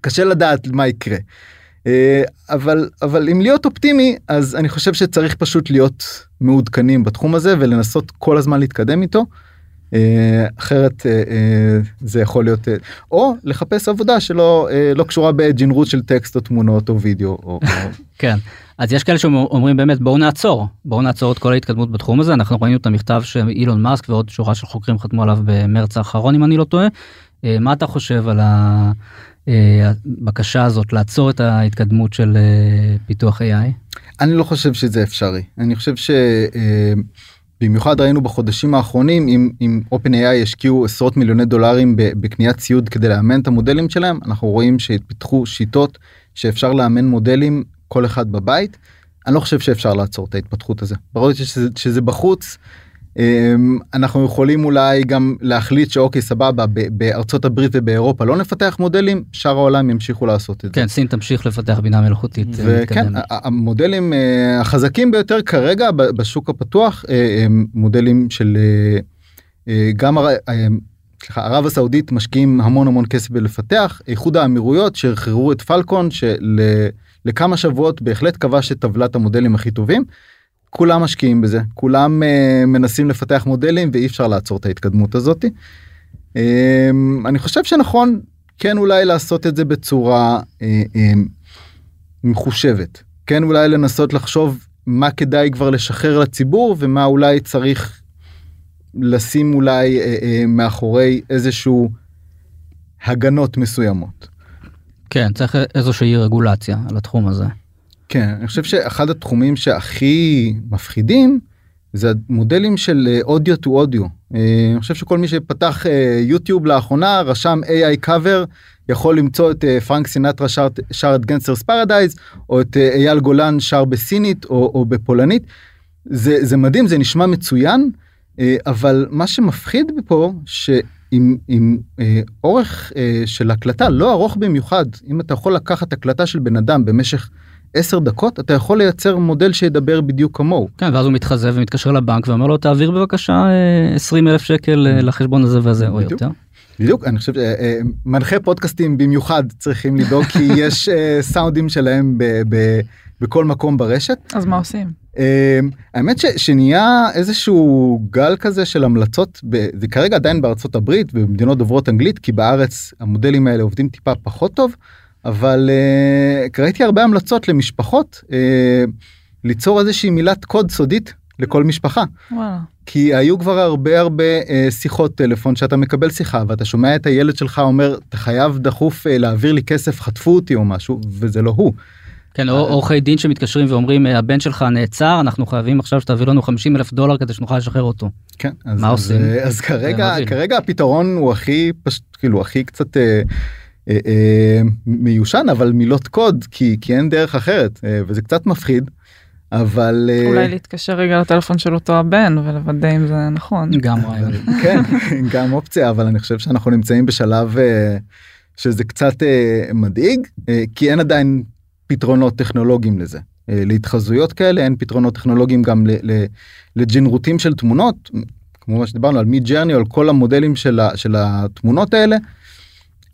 קשה לדעת מה יקרה. אה, אבל, אבל אם להיות אופטימי, אז אני חושב שצריך פשוט להיות מעודכנים בתחום הזה ולנסות כל הזמן להתקדם איתו. אה, אחרת אה, זה יכול להיות, או לחפש עבודה שלא לא קשורה בג'ינרות של טקסט או תמונות או וידאו. או.
כן. אז יש כאלה שאומרים באמת בואו נעצור בואו נעצור את כל ההתקדמות בתחום הזה אנחנו ראינו את המכתב שאילון מאסק ועוד שורה של חוקרים חתמו עליו במרץ האחרון אם אני לא טועה. מה אתה חושב על אה, הבקשה הזאת לעצור את ההתקדמות של אה, פיתוח AI?
אני לא חושב שזה אפשרי אני חושב שבמיוחד ראינו בחודשים האחרונים אם אם OpenAI השקיעו עשרות מיליוני דולרים בקניית ציוד כדי לאמן את המודלים שלהם אנחנו רואים שהתפתחו שיטות שאפשר לאמן מודלים כל אחד בבית. אני לא חושב שאפשר לעצור את ההתפתחות הזה ברגע שזה, שזה בחוץ. אמ, אנחנו יכולים אולי גם להחליט שאוקיי סבבה בארצות הברית ובאירופה לא נפתח מודלים שאר העולם ימשיכו לעשות את זה.
כן סין תמשיך לפתח בינה מלאכותית אה,
וכן המודלים אה, החזקים ביותר כרגע בשוק הפתוח אה, הם מודלים של גם סליחה, ערב הסעודית משקיעים המון המון כסף בלפתח איחוד האמירויות שחררו את פלקון שלכמה שבועות בהחלט כבש את טבלת המודלים הכי טובים. כולם משקיעים בזה כולם אה, מנסים לפתח מודלים ואי אפשר לעצור את ההתקדמות הזאת. אה, אני חושב שנכון כן אולי לעשות את זה בצורה אה, אה, מחושבת כן אולי לנסות לחשוב מה כדאי כבר לשחרר לציבור ומה אולי צריך לשים אולי אה, אה, מאחורי איזשהו הגנות מסוימות.
כן צריך איזושהי רגולציה על התחום הזה.
כן אני חושב שאחד התחומים שהכי מפחידים זה המודלים של אה, אודיו טו אודיו. אני חושב שכל מי שפתח אה, יוטיוב לאחרונה רשם AI cover יכול למצוא את אה, פרנק סינטרה שר, שר את Gangsta's Paradise או את אה, אייל גולן שר בסינית או, או בפולנית. זה, זה מדהים זה נשמע מצוין אה, אבל מה שמפחיד פה שעם עם, אה, אורך אה, של הקלטה לא ארוך במיוחד אם אתה יכול לקחת הקלטה של בן אדם במשך 10 דקות אתה יכול לייצר מודל שידבר בדיוק כמוהו.
כן ואז הוא מתחזה ומתקשר לבנק ואומר לו תעביר בבקשה 20 אלף שקל אה, לחשבון הזה וזה או. יותר.
בדיוק אני חושב שמנחי פודקאסטים במיוחד צריכים לדאוג כי יש אה, סאונדים שלהם ב, ב, בכל מקום ברשת.
אז מה עושים?
אה, האמת ש, שנהיה איזשהו גל כזה של המלצות ב, זה כרגע עדיין בארצות הברית ובמדינות דוברות אנגלית כי בארץ המודלים האלה עובדים טיפה פחות טוב אבל uh, ראיתי הרבה המלצות למשפחות uh, ליצור איזושהי מילת קוד סודית לכל משפחה.
וואלה.
כי היו כבר הרבה הרבה אה, שיחות טלפון שאתה מקבל שיחה ואתה שומע את הילד שלך אומר אתה חייב דחוף אה, להעביר לי כסף חטפו אותי או משהו וזה לא הוא.
כן או עורכי דין שמתקשרים ואומרים "אה, הבן שלך נעצר אנחנו חייבים עכשיו שתעביר לנו 50 אלף דולר כדי שנוכל לשחרר אותו.
כן אז,
מה
אז,
עושים?
אה, אז כרגע. כרגע הפתרון הוא הכי פשוט כאילו הכי קצת אה, אה, אה, מיושן אבל מילות קוד כי כי אין דרך אחרת אה, וזה קצת מפחיד. אבל אה,
אולי להתקשר רגע לטלפון של אותו הבן ולוודא אם זה נכון.
גם רעיון.
כן גם אופציה אבל אני חושב שאנחנו נמצאים בשלב אה, שזה קצת אה, מדאיג אה, כי אין עדיין פתרונות טכנולוגיים לזה. אה, להתחזויות כאלה אין פתרונות טכנולוגיים גם ל- ל- לג'נרוטים של תמונות כמו מה שדיברנו על Midjourney או על כל המודלים של, ה, של התמונות האלה.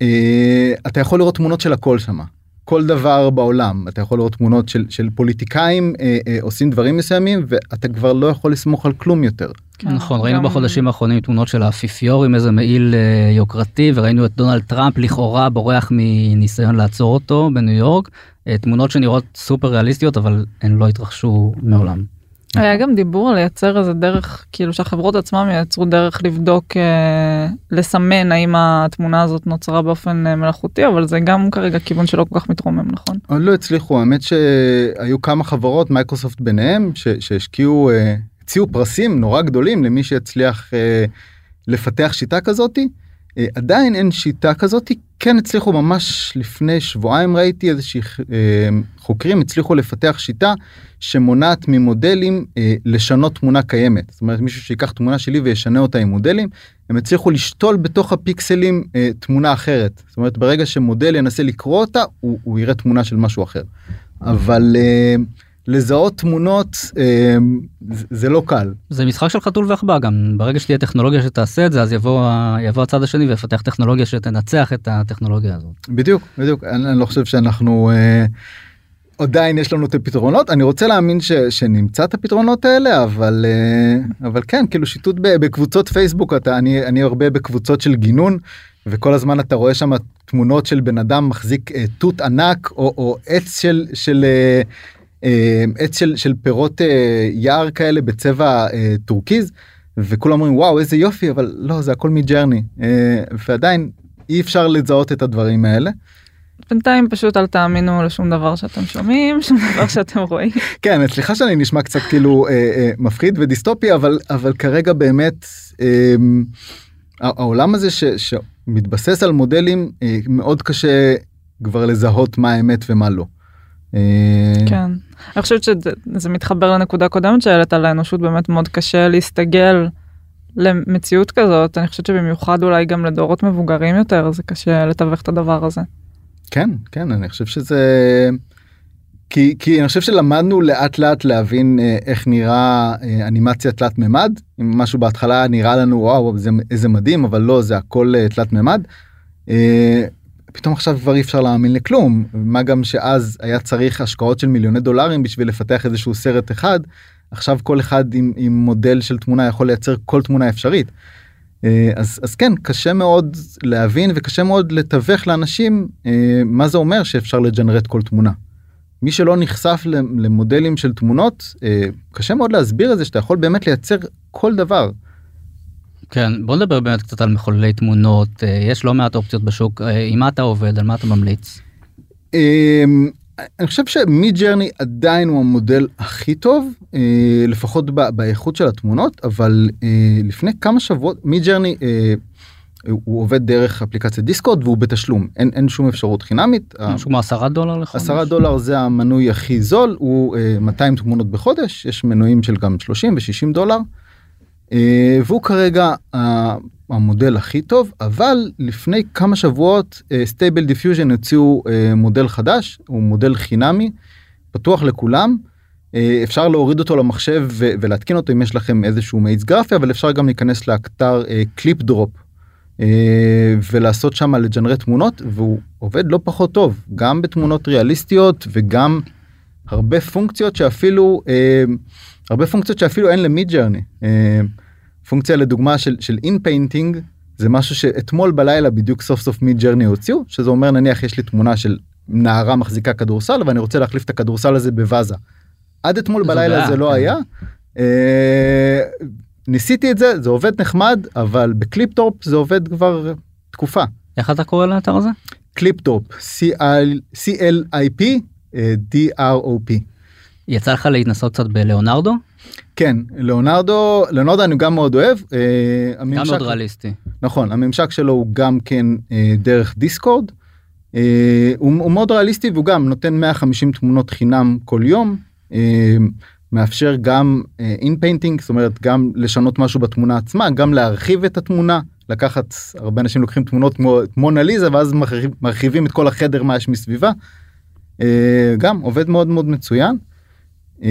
אה, אתה יכול לראות תמונות של הכל שמה. כל דבר בעולם אתה יכול לראות תמונות של, של פוליטיקאים אה, אה, עושים דברים מסוימים ואתה כבר לא יכול לסמוך על כלום יותר.
כן,
נכון ראינו
גם-
בחודשים האחרונים תמונות של האפיפיור עם איזה מעיל אה, יוקרתי וראינו את דונלד טראמפ לכאורה בורח מניסיון לעצור אותו בניו יורק אה, תמונות שנראות סופר ריאליסטיות אבל הן לא התרחשו מעולם.
היה גם דיבור על לייצר איזה דרך כאילו שהחברות עצמם ייצרו דרך לבדוק אה, לסמן האם התמונה הזאת נוצרה באופן אה, מלאכותי אבל זה גם כרגע כיוון שלא כל כך מתרומם נכון.
עוד לא הצליחו האמת שהיו כמה חברות מייקרוסופט ביניהם ש- שהשקיעו אה, הציעו פרסים נורא גדולים למי שיצליח אה, לפתח שיטה כזאתי. אה, עדיין אין שיטה כזאתי כן הצליחו ממש לפני שבועיים ראיתי איזושהי אה, חוקרים הצליחו לפתח שיטה שמונעת ממודלים אה, לשנות תמונה קיימת זאת אומרת מישהו שיקח תמונה שלי וישנה אותה עם מודלים הם הצליחו לשתול בתוך הפיקסלים תמונה אחרת זאת אומרת ברגע שמודל ינסה לקרוא אותה הוא, הוא יראה תמונה של משהו אחר אבל. אה, לזהות תמונות אה, זה לא קל.
זה משחק של חתול ועכבר גם ברגע שתהיה טכנולוגיה שתעשה את זה אז יבוא יבוא הצד השני ויפתח טכנולוגיה שתנצח את הטכנולוגיה הזאת.
בדיוק בדיוק אני, אני לא חושב שאנחנו אה, עדיין יש לנו את הפתרונות אני רוצה להאמין ש, שנמצא את הפתרונות האלה אבל אה, אבל כן כאילו שיטוט בקבוצות פייסבוק אתה אני אני הרבה בקבוצות של גינון וכל הזמן אתה רואה שם תמונות של בן אדם מחזיק אה, תות ענק או, או עץ של של. אה, אה, עץ של, של פירות אה, יער כאלה בצבע אה, טורקיז וכולם אומרים וואו איזה יופי אבל לא זה הכל Midjourney ועדיין אי אפשר לזהות את הדברים האלה.
בינתיים פשוט אל תאמינו לשום דבר שאתם שומעים שום דבר שאתם רואים.
כן סליחה שאני נשמע קצת כאילו אה, אה, מפחיד ודיסטופי אבל אבל כרגע באמת אה, העולם הזה ש, שמתבסס על מודלים אה, מאוד קשה כבר לזהות מה האמת ומה לא.
אה, כן. אני חושבת שזה מתחבר לנקודה קודמת שהעלית על האנושות באמת מאוד קשה להסתגל למציאות כזאת אני חושבת שבמיוחד אולי גם לדורות מבוגרים יותר זה קשה לתווך את הדבר הזה.
כן כן אני חושב שזה כי כי אני חושב שלמדנו לאט לאט להבין אה, איך נראה אה, אנימציה תלת מימד אם משהו בהתחלה נראה לנו וואו זה איזה מדהים אבל לא זה הכל תלת מימד. פתאום עכשיו כבר אי אפשר להאמין לכלום מה גם שאז היה צריך השקעות של מיליוני דולרים בשביל לפתח איזשהו סרט אחד עכשיו כל אחד עם, עם מודל של תמונה יכול לייצר כל תמונה אפשרית. אה, אז אז כן קשה מאוד להבין וקשה מאוד לתווך לאנשים אה, מה זה אומר שאפשר לג'נרט כל תמונה. מי שלא נחשף למודלים של תמונות אה, קשה מאוד להסביר את זה שאתה יכול באמת לייצר כל דבר.
כן בוא נדבר באמת קצת על מחוללי תמונות אה, יש לא מעט אופציות בשוק אה, עם מה אתה עובד על מה אתה ממליץ.
אמ, אני חושב ש Midjourney עדיין הוא המודל הכי טוב אה, לפחות באיכות של התמונות אבל לפני כמה שבועות Midjourney הוא עובד דרך אפליקציית דיסקורד והוא בתשלום אין, אין שום אפשרות חינמית.
משהו כמו עשרה דולר לחודש.
עשרה דולר זה המנוי הכי זול הוא 200 תמונות בחודש יש מנויים של גם 30 ו-60 דולר. אה, והוא כרגע המודל הכי טוב אבל לפני כמה שבועות Stable Diffusion הוציאו אה, מודל חדש הוא מודל חינמי פתוח לכולם אה, אפשר להוריד אותו למחשב ולהתקין אותו אם יש לכם איזשהו מאיץ גרפי אבל אפשר גם להיכנס לאתר ClipDrop ולעשות שם ל generate תמונות והוא עובד לא פחות טוב גם בתמונות ריאליסטיות וגם הרבה פונקציות שאפילו הרבה פונקציות שאפילו אין ל Midjourney. פונקציה לדוגמה של של inpainting זה משהו שאתמול בלילה בדיוק סוף סוף Midjourney הוציאו שזה אומר נניח יש לי תמונה של נערה מחזיקה כדורסל ואני רוצה להחליף את הכדורסל הזה באוואזה. עד אתמול בלילה זה לא כן. היה. אה, ניסיתי את זה זה עובד נחמד אבל ב ClipDrop זה עובד כבר תקופה.
איך אתה קורא לאתר הזה?
ClipDrop C-L-I-P D-R-O-P.
יצא לך להתנסות קצת ב Leonardo?
כן Leonardo Leonardo אני גם מאוד אוהב.
אה, הממשק, גם מאוד ריאליסטי.
נכון הממשק שלו הוא גם כן אה, דרך דיסקורד. אה, הוא, הוא מאוד ריאליסטי והוא גם נותן 150 תמונות חינם כל יום. אה, מאפשר גם in uh, painting זאת אומרת גם לשנות משהו בתמונה עצמה גם להרחיב את התמונה לקחת הרבה אנשים לוקחים תמונות כמו מונליזה ואז מרחיב, מרחיבים את כל החדר מה יש מסביבה. Uh, גם עובד מאוד מאוד מצוין. Uh,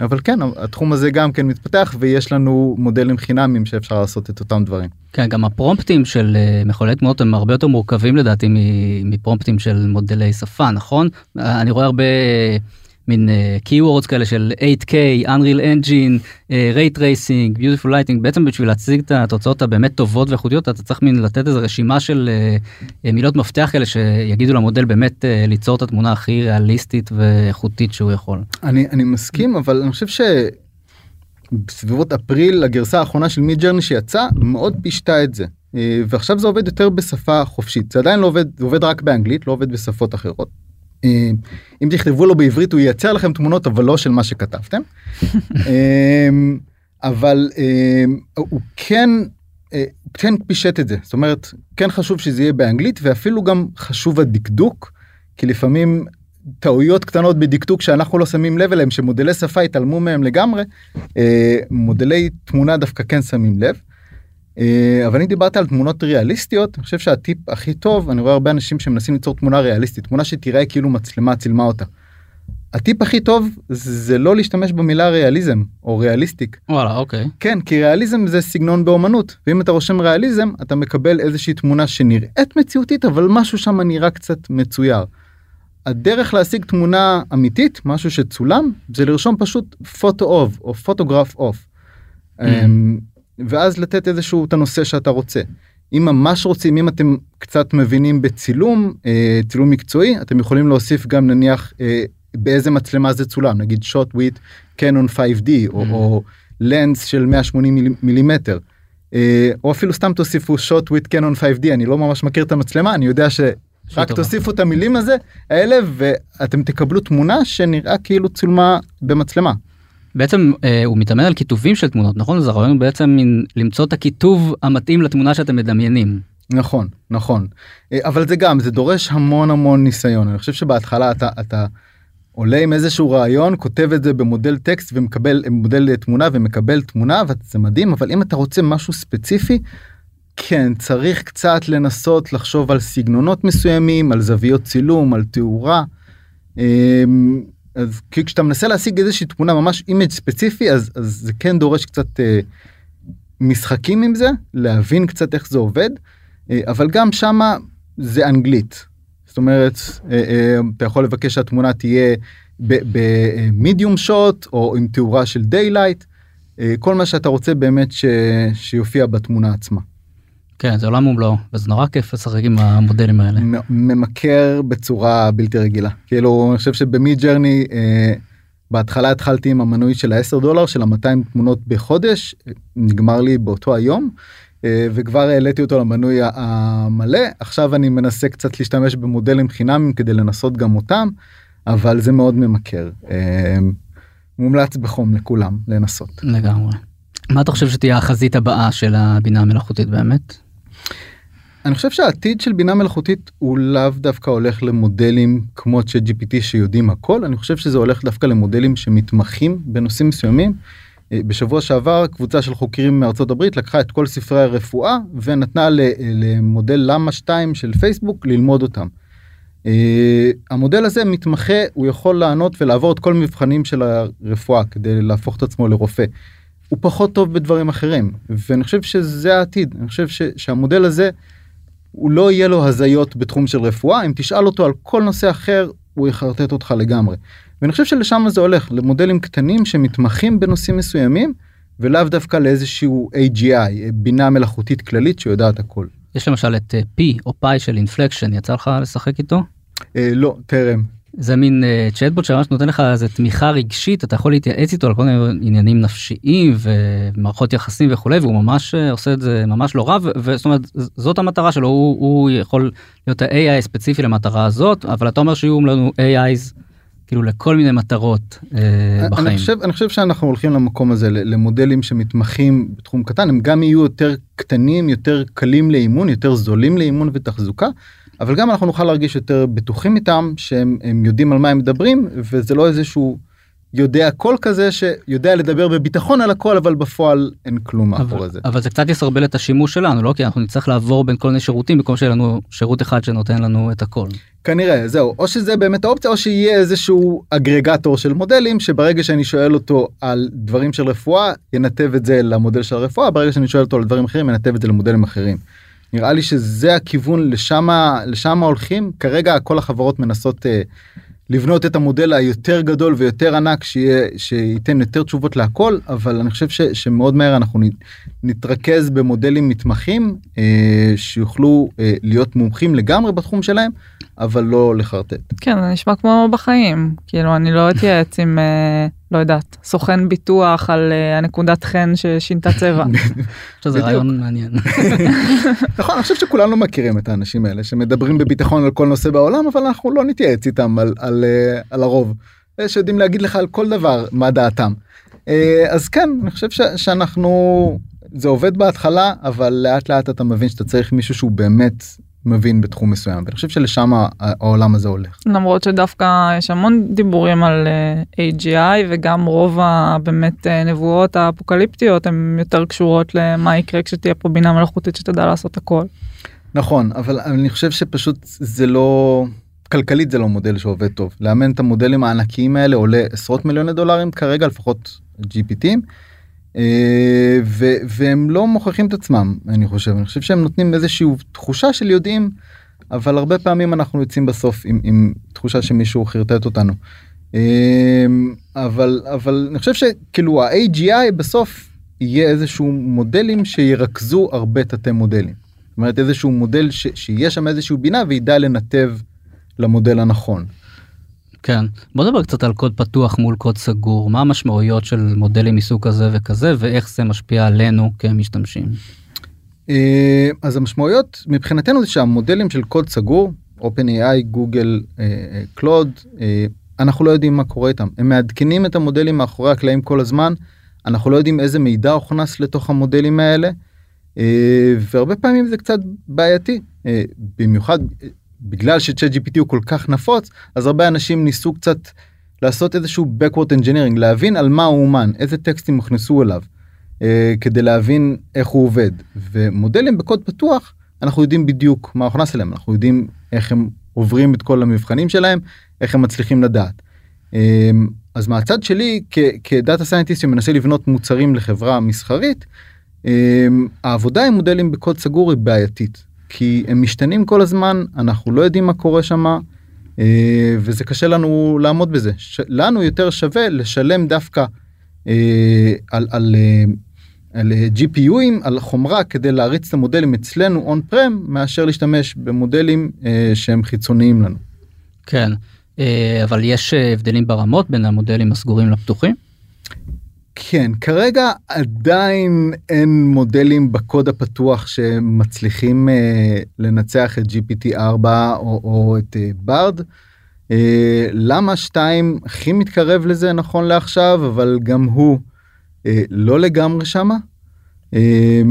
אבל כן התחום הזה גם כן מתפתח ויש לנו מודלים חינמים שאפשר לעשות את אותם דברים.
כן גם הפרומפטים של uh, מחוללי תמונות הם הרבה יותר מורכבים לדעתי מפרומפטים של מודלי שפה נכון אני רואה הרבה. מין uh, keywords כאלה של 8K, Unreal Engine, uh, Ray Tracing, Beautiful Lighting, בעצם בשביל להציג את התוצאות הבאמת טובות ואיכותיות אתה צריך מין לתת איזה רשימה של uh, מילות מפתח כאלה שיגידו למודל באמת uh, ליצור את התמונה הכי ריאליסטית ואיכותית שהוא יכול.
אני, אני מסכים אבל אני חושב ש... בסביבות אפריל הגרסה האחרונה של מיד ג'רני שיצא מאוד פישטה את זה. ועכשיו זה עובד יותר בשפה חופשית. זה עדיין לא עובד זה עובד רק באנגלית לא עובד בשפות אחרות. אה, אם תכתבו לו בעברית הוא ייצר לכם תמונות אבל לא של מה שכתבתם. אה, אבל אה, הוא כן אה, כן פישט את זה זאת אומרת כן חשוב שזה יהיה באנגלית ואפילו גם חשוב הדקדוק כי לפעמים טעויות קטנות בדקדוק שאנחנו לא שמים לב אליהם שמודלי שפה התעלמו מהם לגמרי אה, מודלי תמונה דווקא כן שמים לב. אה, אבל אני דיברת על תמונות ריאליסטיות אני חושב שהטיפ הכי טוב אני רואה הרבה אנשים שמנסים ליצור תמונה ריאליסטית תמונה שתראה כאילו מצלמה צילמה אותה. הטיפ הכי טוב זה לא להשתמש במילה ריאליזם או ריאליסטיק.
וואלה אוקיי.
כן כי ריאליזם זה סגנון באומנות ואם אתה רושם ריאליזם אתה מקבל איזושהי תמונה שנראית מציאותית אבל משהו שם נראה קצת מצויר. הדרך להשיג תמונה אמיתית משהו שצולם זה לרשום פשוט photo of או photograph
of.
ואז לתת איזשהו את הנושא שאתה רוצה. אם ממש רוצים אם אתם קצת מבינים בצילום אה, צילום מקצועי אתם יכולים להוסיף גם נניח אה, באיזה מצלמה זה צולם נגיד shot with Canon 5D או,
Mm.
או lens של 180 מיל- מילימטר. אה, או אפילו סתם תוסיפו shot with Canon 5D אני לא ממש מכיר את המצלמה אני יודע שרק. תוסיפו את המילים הזה האלה ואתם תקבלו תמונה שנראה כאילו צולמה במצלמה.
בעצם אה, הוא מתאמן על כיתובים של תמונות נכון זה הרעיון בעצם מין למצוא את הכיתוב המתאים לתמונה שאתם מדמיינים.
נכון נכון אה, אבל זה גם זה דורש המון המון ניסיון אני חושב שבהתחלה אתה אתה עולה עם איזשהו רעיון כותב את זה במודל טקסט ומקבל מודל תמונה ומקבל תמונה וזה מדהים אבל אם אתה רוצה משהו ספציפי. כן צריך קצת לנסות לחשוב על סגנונות מסוימים על זוויות צילום על תאורה. אז כי כשאתה מנסה להשיג איזושהי תמונה ממש image ספציפי אז, אז זה כן דורש קצת אה, משחקים עם זה להבין קצת איך זה עובד אה, אבל גם שמה זה אנגלית. זאת אומרת אה, אה, אתה יכול לבקש שהתמונה תהיה ב medium shot או עם תאורה של daylight כל מה שאתה רוצה באמת ש... שיופיע בתמונה עצמה.
כן זה עולם ומלואו וזה נורא כיף לשחק עם המודלים האלה.
ממכר בצורה בלתי רגילה כאילו אני חושב שבמי ג'רני אה, בהתחלה התחלתי עם המנוי של ה-10 דולר של ה-200 תמונות בחודש נגמר לי באותו היום אה, וכבר העליתי אותו למנוי המלא עכשיו אני מנסה קצת להשתמש במודלים חינמים כדי לנסות גם אותם אבל זה מאוד ממכר אה, מומלץ בחום לכולם לנסות.
לגמרי. מה אתה חושב שתהיה החזית הבאה של הבינה המלאכותית באמת?
אני חושב שהעתיד של בינה מלאכותית הוא לאו דווקא הולך למודלים כמו צ'אט GPT שיודעים הכל אני חושב שזה הולך דווקא למודלים שמתמחים בנושאים מסוימים. אה, בשבוע שעבר קבוצה של חוקרים מארצות הברית לקחה את כל ספרי הרפואה ונתנה ל- למודל למה 2 של פייסבוק ללמוד אותם. אה, המודל הזה מתמחה הוא יכול לענות ולעבור את כל מבחנים של הרפואה כדי להפוך את עצמו לרופא. הוא פחות טוב בדברים אחרים ואני חושב שזה העתיד אני חושב ש, שהמודל הזה הוא לא יהיה לו הזיות בתחום של רפואה אם תשאל אותו על כל נושא אחר הוא יחרטט אותך לגמרי. ואני חושב שלשם זה הולך למודלים קטנים שמתמחים בנושאים מסוימים ולאו דווקא לאיזשהו AGI בינה מלאכותית כללית שיודעת הכל.
יש למשל את פי או פאי של אינפלקשן יצא לך לשחק איתו?
אה, לא טרם
זה מין uh, צ'טבוט שממש נותן לך איזה תמיכה רגשית אתה יכול להתייעץ איתו על כל מיני עניינים נפשיים ומערכות יחסים וכולי והוא ממש uh, עושה את זה ממש לא רע וזאת אומרת זאת המטרה שלו הוא, הוא יכול להיות ה-AI ספציפי למטרה הזאת אבל אתה אומר שיהיו לנו AIs כאילו לכל מיני מטרות uh, בחיים.
אני חושב, אני חושב שאנחנו הולכים למקום הזה למודלים שמתמחים בתחום קטן הם גם יהיו יותר קטנים יותר קלים לאימון יותר זולים לאימון ותחזוקה אבל גם אנחנו נוכל להרגיש יותר בטוחים איתם שהם הם יודעים על מה הם מדברים וזה לא איזשהו יודע הכל כזה שיודע לדבר בביטחון על הכל אבל בפועל אין כלום מאחורי
אבל,
זה.
אבל זה קצת יסרבל את השימוש שלנו לא כי אנחנו נצטרך לעבור בין כל מיני שירותים במקום שיהיה לנו שירות אחד שנותן לנו את הכל.
כנראה זהו או שזה באמת האופציה או שיהיה איזשהו אגרגטור של מודלים שברגע שאני שואל אותו על דברים של רפואה ינתב את זה למודל של הרפואה ברגע שאני שואל אותו על דברים אחרים ינתב את זה למודלים אחרים. נראה לי שזה הכיוון לשם לשם הולכים. כרגע כל החברות מנסות אה, לבנות את המודל היותר גדול ויותר ענק שיהיה שייתן יותר תשובות להכל אבל אני חושב ש, שמאוד מהר אנחנו נ- נתרכז במודלים מתמחים אה, שיוכלו אה, להיות מומחים לגמרי בתחום שלהם אבל לא לחרטט.
כן זה נשמע כמו בחיים כאילו אני לא אתייעץ עם אה, לא יודעת סוכן ביטוח על אה, הנקודת חן ששינתה צבע.
שזה
בדיוק.
רעיון מעניין.
נכון אני חושב שכולנו מכירים את האנשים האלה שמדברים בביטחון על כל נושא בעולם אבל אנחנו לא נתייעץ איתם על, על, אה, על הרוב. אלה שיודעים להגיד לך על כל דבר מה דעתם. אז כן אני חושב ש, שאנחנו זה עובד בהתחלה אבל לאט לאט אתה מבין שאתה צריך מישהו שהוא באמת מבין בתחום מסוים ואני חושב שלשם העולם הזה הולך.
למרות שדווקא יש המון דיבורים על אה, AGI וגם רוב הבאמת אה, נבואות האפוקליפטיות הן יותר קשורות למה יקרה כשתהיה פה בינה מלאכותית שתדע לעשות הכל.
נכון אבל אני חושב שפשוט זה לא כלכלית זה לא מודל שעובד טוב לאמן את המודלים הענקיים האלה עולה עשרות מיליוני דולרים כרגע לפחות GPTים. אה, ו- והם לא מוכיחים את עצמם אני חושב אני חושב שהם נותנים איזושהי תחושה של יודעים אבל הרבה פעמים אנחנו יוצאים בסוף עם, עם תחושה שמישהו חרטט אותנו. אה, אבל אבל אני חושב שכאילו ה-AGI בסוף יהיה איזשהו מודלים שירכזו הרבה תתי מודלים. זאת אומרת איזשהו מודל ש- שיהיה שם איזשהו בינה וידע לנתב למודל הנכון.
כן. בוא נדבר קצת על קוד פתוח מול קוד סגור. מה המשמעויות של מודלים מסוג כזה וכזה ואיך זה משפיע עלינו כמשתמשים.
אה, אז המשמעויות מבחינתנו זה שהמודלים של קוד סגור OpenAI גוגל קלוד אה, אנחנו לא יודעים מה קורה איתם. הם מעדכנים את המודלים מאחורי הקלעים כל הזמן. אנחנו לא יודעים איזה מידע הוכנס לתוך המודלים האלה. אה, והרבה פעמים זה קצת בעייתי. במיוחד בגלל שצ'אט gpt הוא כל כך נפוץ אז הרבה אנשים ניסו קצת לעשות איזשהו backward engineering להבין על מה הוא אומן איזה טקסטים הוכנסו אליו אה, כדי להבין איך הוא עובד. ומודלים בקוד פתוח אנחנו יודעים בדיוק מה הוכנס אליהם. אנחנו יודעים איך הם עוברים את כל המבחנים שלהם איך הם מצליחים לדעת. אה, אז מהצד שלי כדאטה סיינטיסט שמנסה לבנות מוצרים לחברה מסחרית אה, העבודה עם מודלים בקוד סגור היא בעייתית כי הם משתנים כל הזמן אנחנו לא יודעים מה קורה שם אה, וזה קשה לנו לעמוד בזה לנו יותר שווה לשלם דווקא אה, על, על, אה, על GPUים על חומרה כדי להריץ את המודלים אצלנו און פרם מאשר להשתמש במודלים שהם חיצוניים לנו.
כן אבל יש הבדלים ברמות בין המודלים הסגורים לפתוחים.
כן כרגע עדיין אין מודלים בקוד הפתוח שמצליחים אה, לנצח את gpt 4 או, או את אה, ברד. אה, למה 2 הכי מתקרב לזה נכון לעכשיו אבל גם הוא אה, לא לגמרי שמה. אה,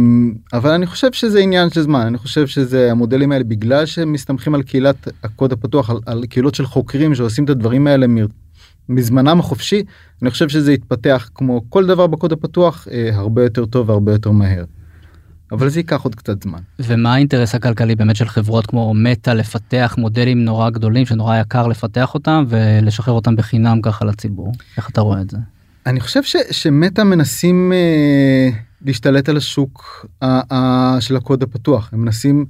אבל אני חושב שזה עניין של זמן אני חושב שזה המודלים האלה בגלל שהם מסתמכים על קהילת הקוד הפתוח על, על קהילות של חוקרים שעושים את הדברים האלה מזמנם החופשי אני חושב שזה יתפתח כמו כל דבר בקוד הפתוח אה, הרבה יותר טוב והרבה יותר מהר. אבל זה ייקח עוד קצת זמן.
ומה האינטרס הכלכלי באמת של חברות כמו מטא לפתח מודלים נורא גדולים שנורא יקר לפתח אותם ולשחרר אותם בחינם ככה לציבור איך אתה רואה את זה.
אני חושב ש, ש Meta מנסים אה, להשתלט על השוק אה, אה, של הקוד הפתוח הם מנסים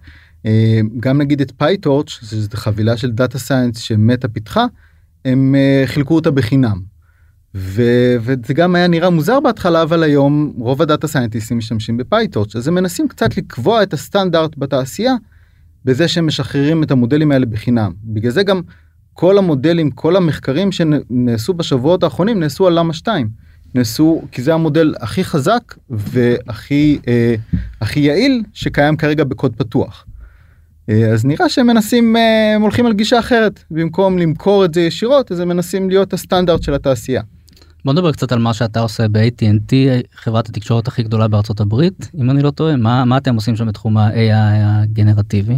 אה, גם נגיד את PyTorch שזו חבילה של data science ש Meta פיתחה הם uh, חילקו אותה בחינם. ו- וזה גם היה נראה מוזר בהתחלה אבל היום רוב ה data scientistים משתמשים ב PyTorch אז הם מנסים קצת לקבוע את הסטנדרט בתעשייה בזה שהם משחררים את המודלים האלה בחינם בגלל זה גם כל המודלים כל המחקרים שנעשו בשבועות האחרונים נעשו על למה 2 נעשו כי זה המודל הכי חזק והכי אה, הכי יעיל שקיים כרגע בקוד פתוח. אה, אז נראה שהם מנסים אה, הם הולכים על גישה אחרת במקום למכור את זה ישירות אז הם מנסים להיות הסטנדרט של התעשייה.
בוא נדבר קצת על מה שאתה עושה ב-AT&T חברת התקשורת הכי גדולה בארצות הברית אם אני לא טועה מה מה אתם עושים שם בתחום ה-AI הגנרטיבי.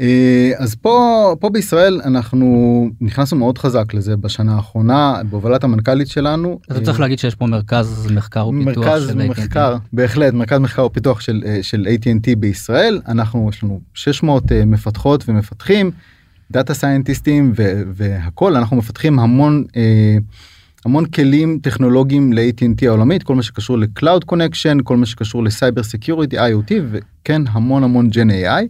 אה, אז פה פה בישראל אנחנו נכנסנו מאוד חזק לזה בשנה האחרונה בהובלת המנכ"לית שלנו.
אז צריך להגיד שיש פה מרכז מחקר ופיתוח
מרכז של מחקר AT&T. בהחלט מרכז מחקר ופיתוח של של AT&T בישראל אנחנו יש לנו 600 מפתחות ומפתחים data scientistים והכל אנחנו מפתחים המון. המון כלים טכנולוגיים ל-AT&T העולמית כל מה שקשור ל-Cloud Connection כל מה שקשור ל cyber security IoT וכן המון המון Gen AI.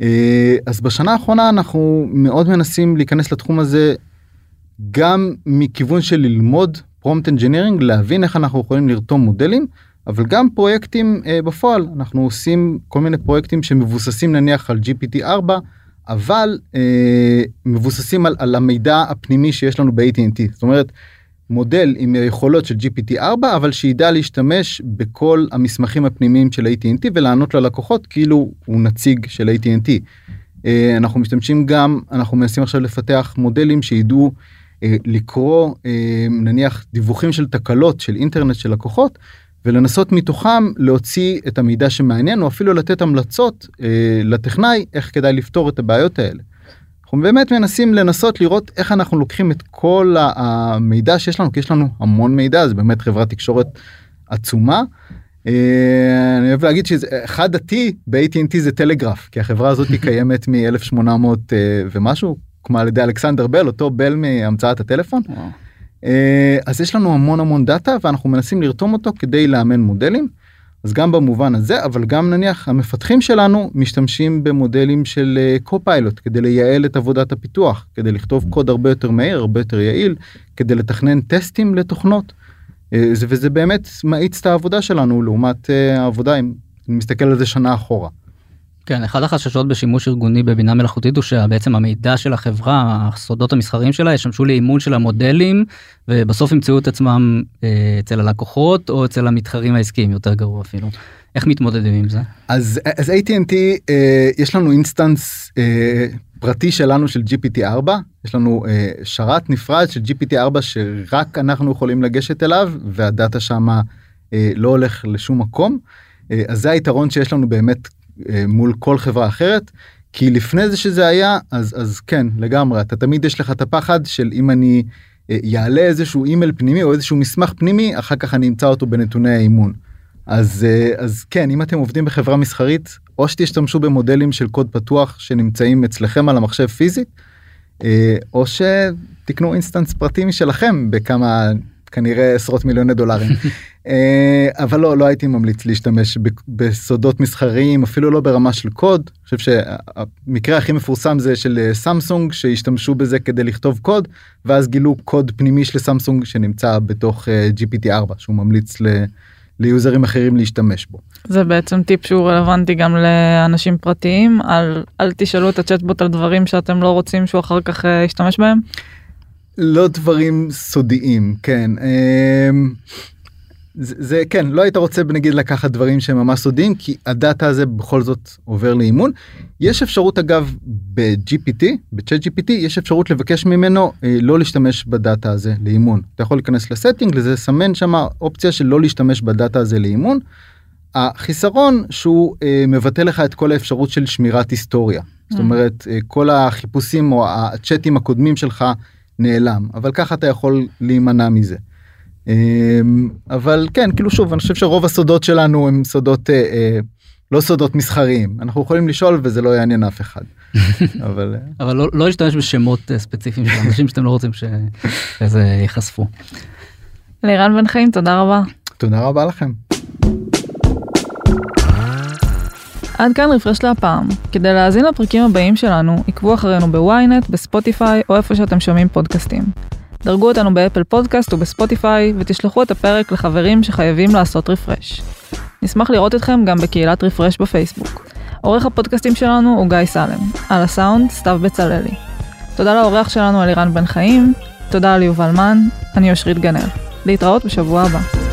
אה, אז בשנה האחרונה אנחנו מאוד מנסים להיכנס לתחום הזה גם מכיוון של ללמוד prompt engineering להבין איך אנחנו יכולים לרתום מודלים אבל גם פרויקטים uh, בפועל. אנחנו עושים כל מיני פרויקטים שמבוססים נניח על GPT 4 אבל uh, מבוססים על, על המידע הפנימי שיש לנו ב-AT&T זאת אומרת מודל עם יכולות של GPT 4 אבל שידע להשתמש בכל המסמכים הפנימיים של AT&T ולענות ללקוחות כאילו הוא נציג של AT&T. אה, אנחנו משתמשים גם אנחנו מנסים עכשיו לפתח מודלים שידעו אה, לקרוא אה, נניח דיווחים של תקלות של אינטרנט של לקוחות ולנסות מתוכם להוציא את המידע שמעניין או אפילו לתת המלצות לטכנאי איך כדאי לפתור את הבעיות האלה. אנחנו באמת מנסים לנסות לראות איך אנחנו לוקחים את כל המידע שיש לנו כי יש לנו המון מידע זה באמת חברת תקשורת עצומה. אה, אני אוהב להגיד שאחד ה-T ב-AT&T זה טלגרף כי החברה הזאת היא קיימת מ-1800 אה, ומשהו כמו על ידי אלכסנדר בל אותו בל מהמצאת הטלפון. אה, אז יש לנו המון המון דאטה ואנחנו מנסים לרתום אותו כדי לאמן מודלים. אז גם במובן הזה אבל גם נניח המפתחים שלנו משתמשים במודלים של קופיילוט כדי לייעל את עבודת הפיתוח כדי לכתוב קוד הרבה יותר מהיר הרבה יותר יעיל כדי לתכנן טסטים לתוכנות. אה, וזה באמת מאיץ את העבודה שלנו לעומת אה, העבודה אם מסתכל על זה שנה אחורה.
כן, אחד החששות בשימוש ארגוני בבינה מלאכותית הוא שבעצם המידע של החברה, הסודות המסחריים שלה, ישמשו לאימון של המודלים, ובסוף ימצאו את עצמם אה, אצל הלקוחות או אצל המתחרים העסקיים, יותר גרוע אפילו. איך מתמודדים עם זה?
אז, אז AT&T, אה, יש לנו instance אה, פרטי שלנו של GPT-4, יש לנו אה, שרת נפרד של GPT-4 שרק אנחנו יכולים לגשת אליו, וה data שמה אה, לא הולך לשום מקום. אה, אז זה היתרון שיש לנו באמת מול כל חברה אחרת. כי לפני זה שזה היה אז אז כן לגמרי אתה תמיד יש לך את הפחד של אם אני יעלה אה, איזשהו אימייל פנימי או איזשהו מסמך פנימי אחר כך אני אמצא אותו בנתוני האימון. אז אה, אז כן אם אתם עובדים בחברה מסחרית או שתשתמשו במודלים של קוד פתוח שנמצאים אצלכם על המחשב פיזית או שתקנו instance פרטי משלכם בכמה כנראה עשרות מיליוני דולרים. אה, אבל לא לא הייתי ממליץ להשתמש בסודות מסחריים אפילו לא ברמה של קוד. אני חושב שהמקרה הכי מפורסם זה של אה, סמסונג שהשתמשו בזה כדי לכתוב קוד ואז גילו קוד פנימי של סמסונג שנמצא בתוך אה, gpt 4 שהוא ממליץ ל... ליוזרים אחרים להשתמש בו.
זה בעצם טיפ שהוא רלוונטי גם לאנשים פרטיים על אל תשאלו את הצ'טבוט על דברים שאתם לא רוצים שהוא אחר כך ישתמש בהם.
לא דברים סודיים כן. אמ, זה, זה כן לא היית רוצה נגיד לקחת דברים שהם ממש סודיים כי הדאטה הזה בכל זאת עובר לאימון. יש אפשרות אגב ב-GPT, ב-chat GPT יש אפשרות לבקש ממנו אה, לא להשתמש בדאטה הזה לאימון. אתה יכול להיכנס לסטינג לזה סמן שם אופציה של לא להשתמש בדאטה הזה לאימון. החיסרון שהוא אה, מבטא לך את כל האפשרות של שמירת היסטוריה. זאת mm. אומרת אה, כל החיפושים או הצ'אטים הקודמים שלך נעלם אבל ככה אתה יכול להימנע מזה. אמ, אבל כן כאילו שוב אני חושב שרוב הסודות שלנו הם סודות אה, אה, לא סודות מסחריים אנחנו יכולים לשאול וזה לא יעניין אף אחד.
אבל אה, אבל לא, לא להשתמש בשמות ספציפיים של אנשים שאתם לא רוצים שזה ייחשפו.
לירן בן חיים תודה רבה.
תודה רבה לכם.
עד כאן רפרש לפעם. כדי להאזין לפרקים הבאים שלנו, עקבו אחרינו ב-ynet, בספוטיפיי או איפה שאתם שומעים פודקאסטים. דרגו אותנו באפל פודקאסט ובספוטיפיי ותשלחו את הפרק לחברים שחייבים לעשות רפרש. נשמח לראות אתכם גם בקהילת רפרש בפייסבוק. עורך הפודקאסטים שלנו הוא גיא סלם, על הסאונד סתיו בצלאלי. תודה לאורח שלנו אלירן בן חיים, תודה ליובל מן, אני אושרית גנר. להתראות בשבוע הבא.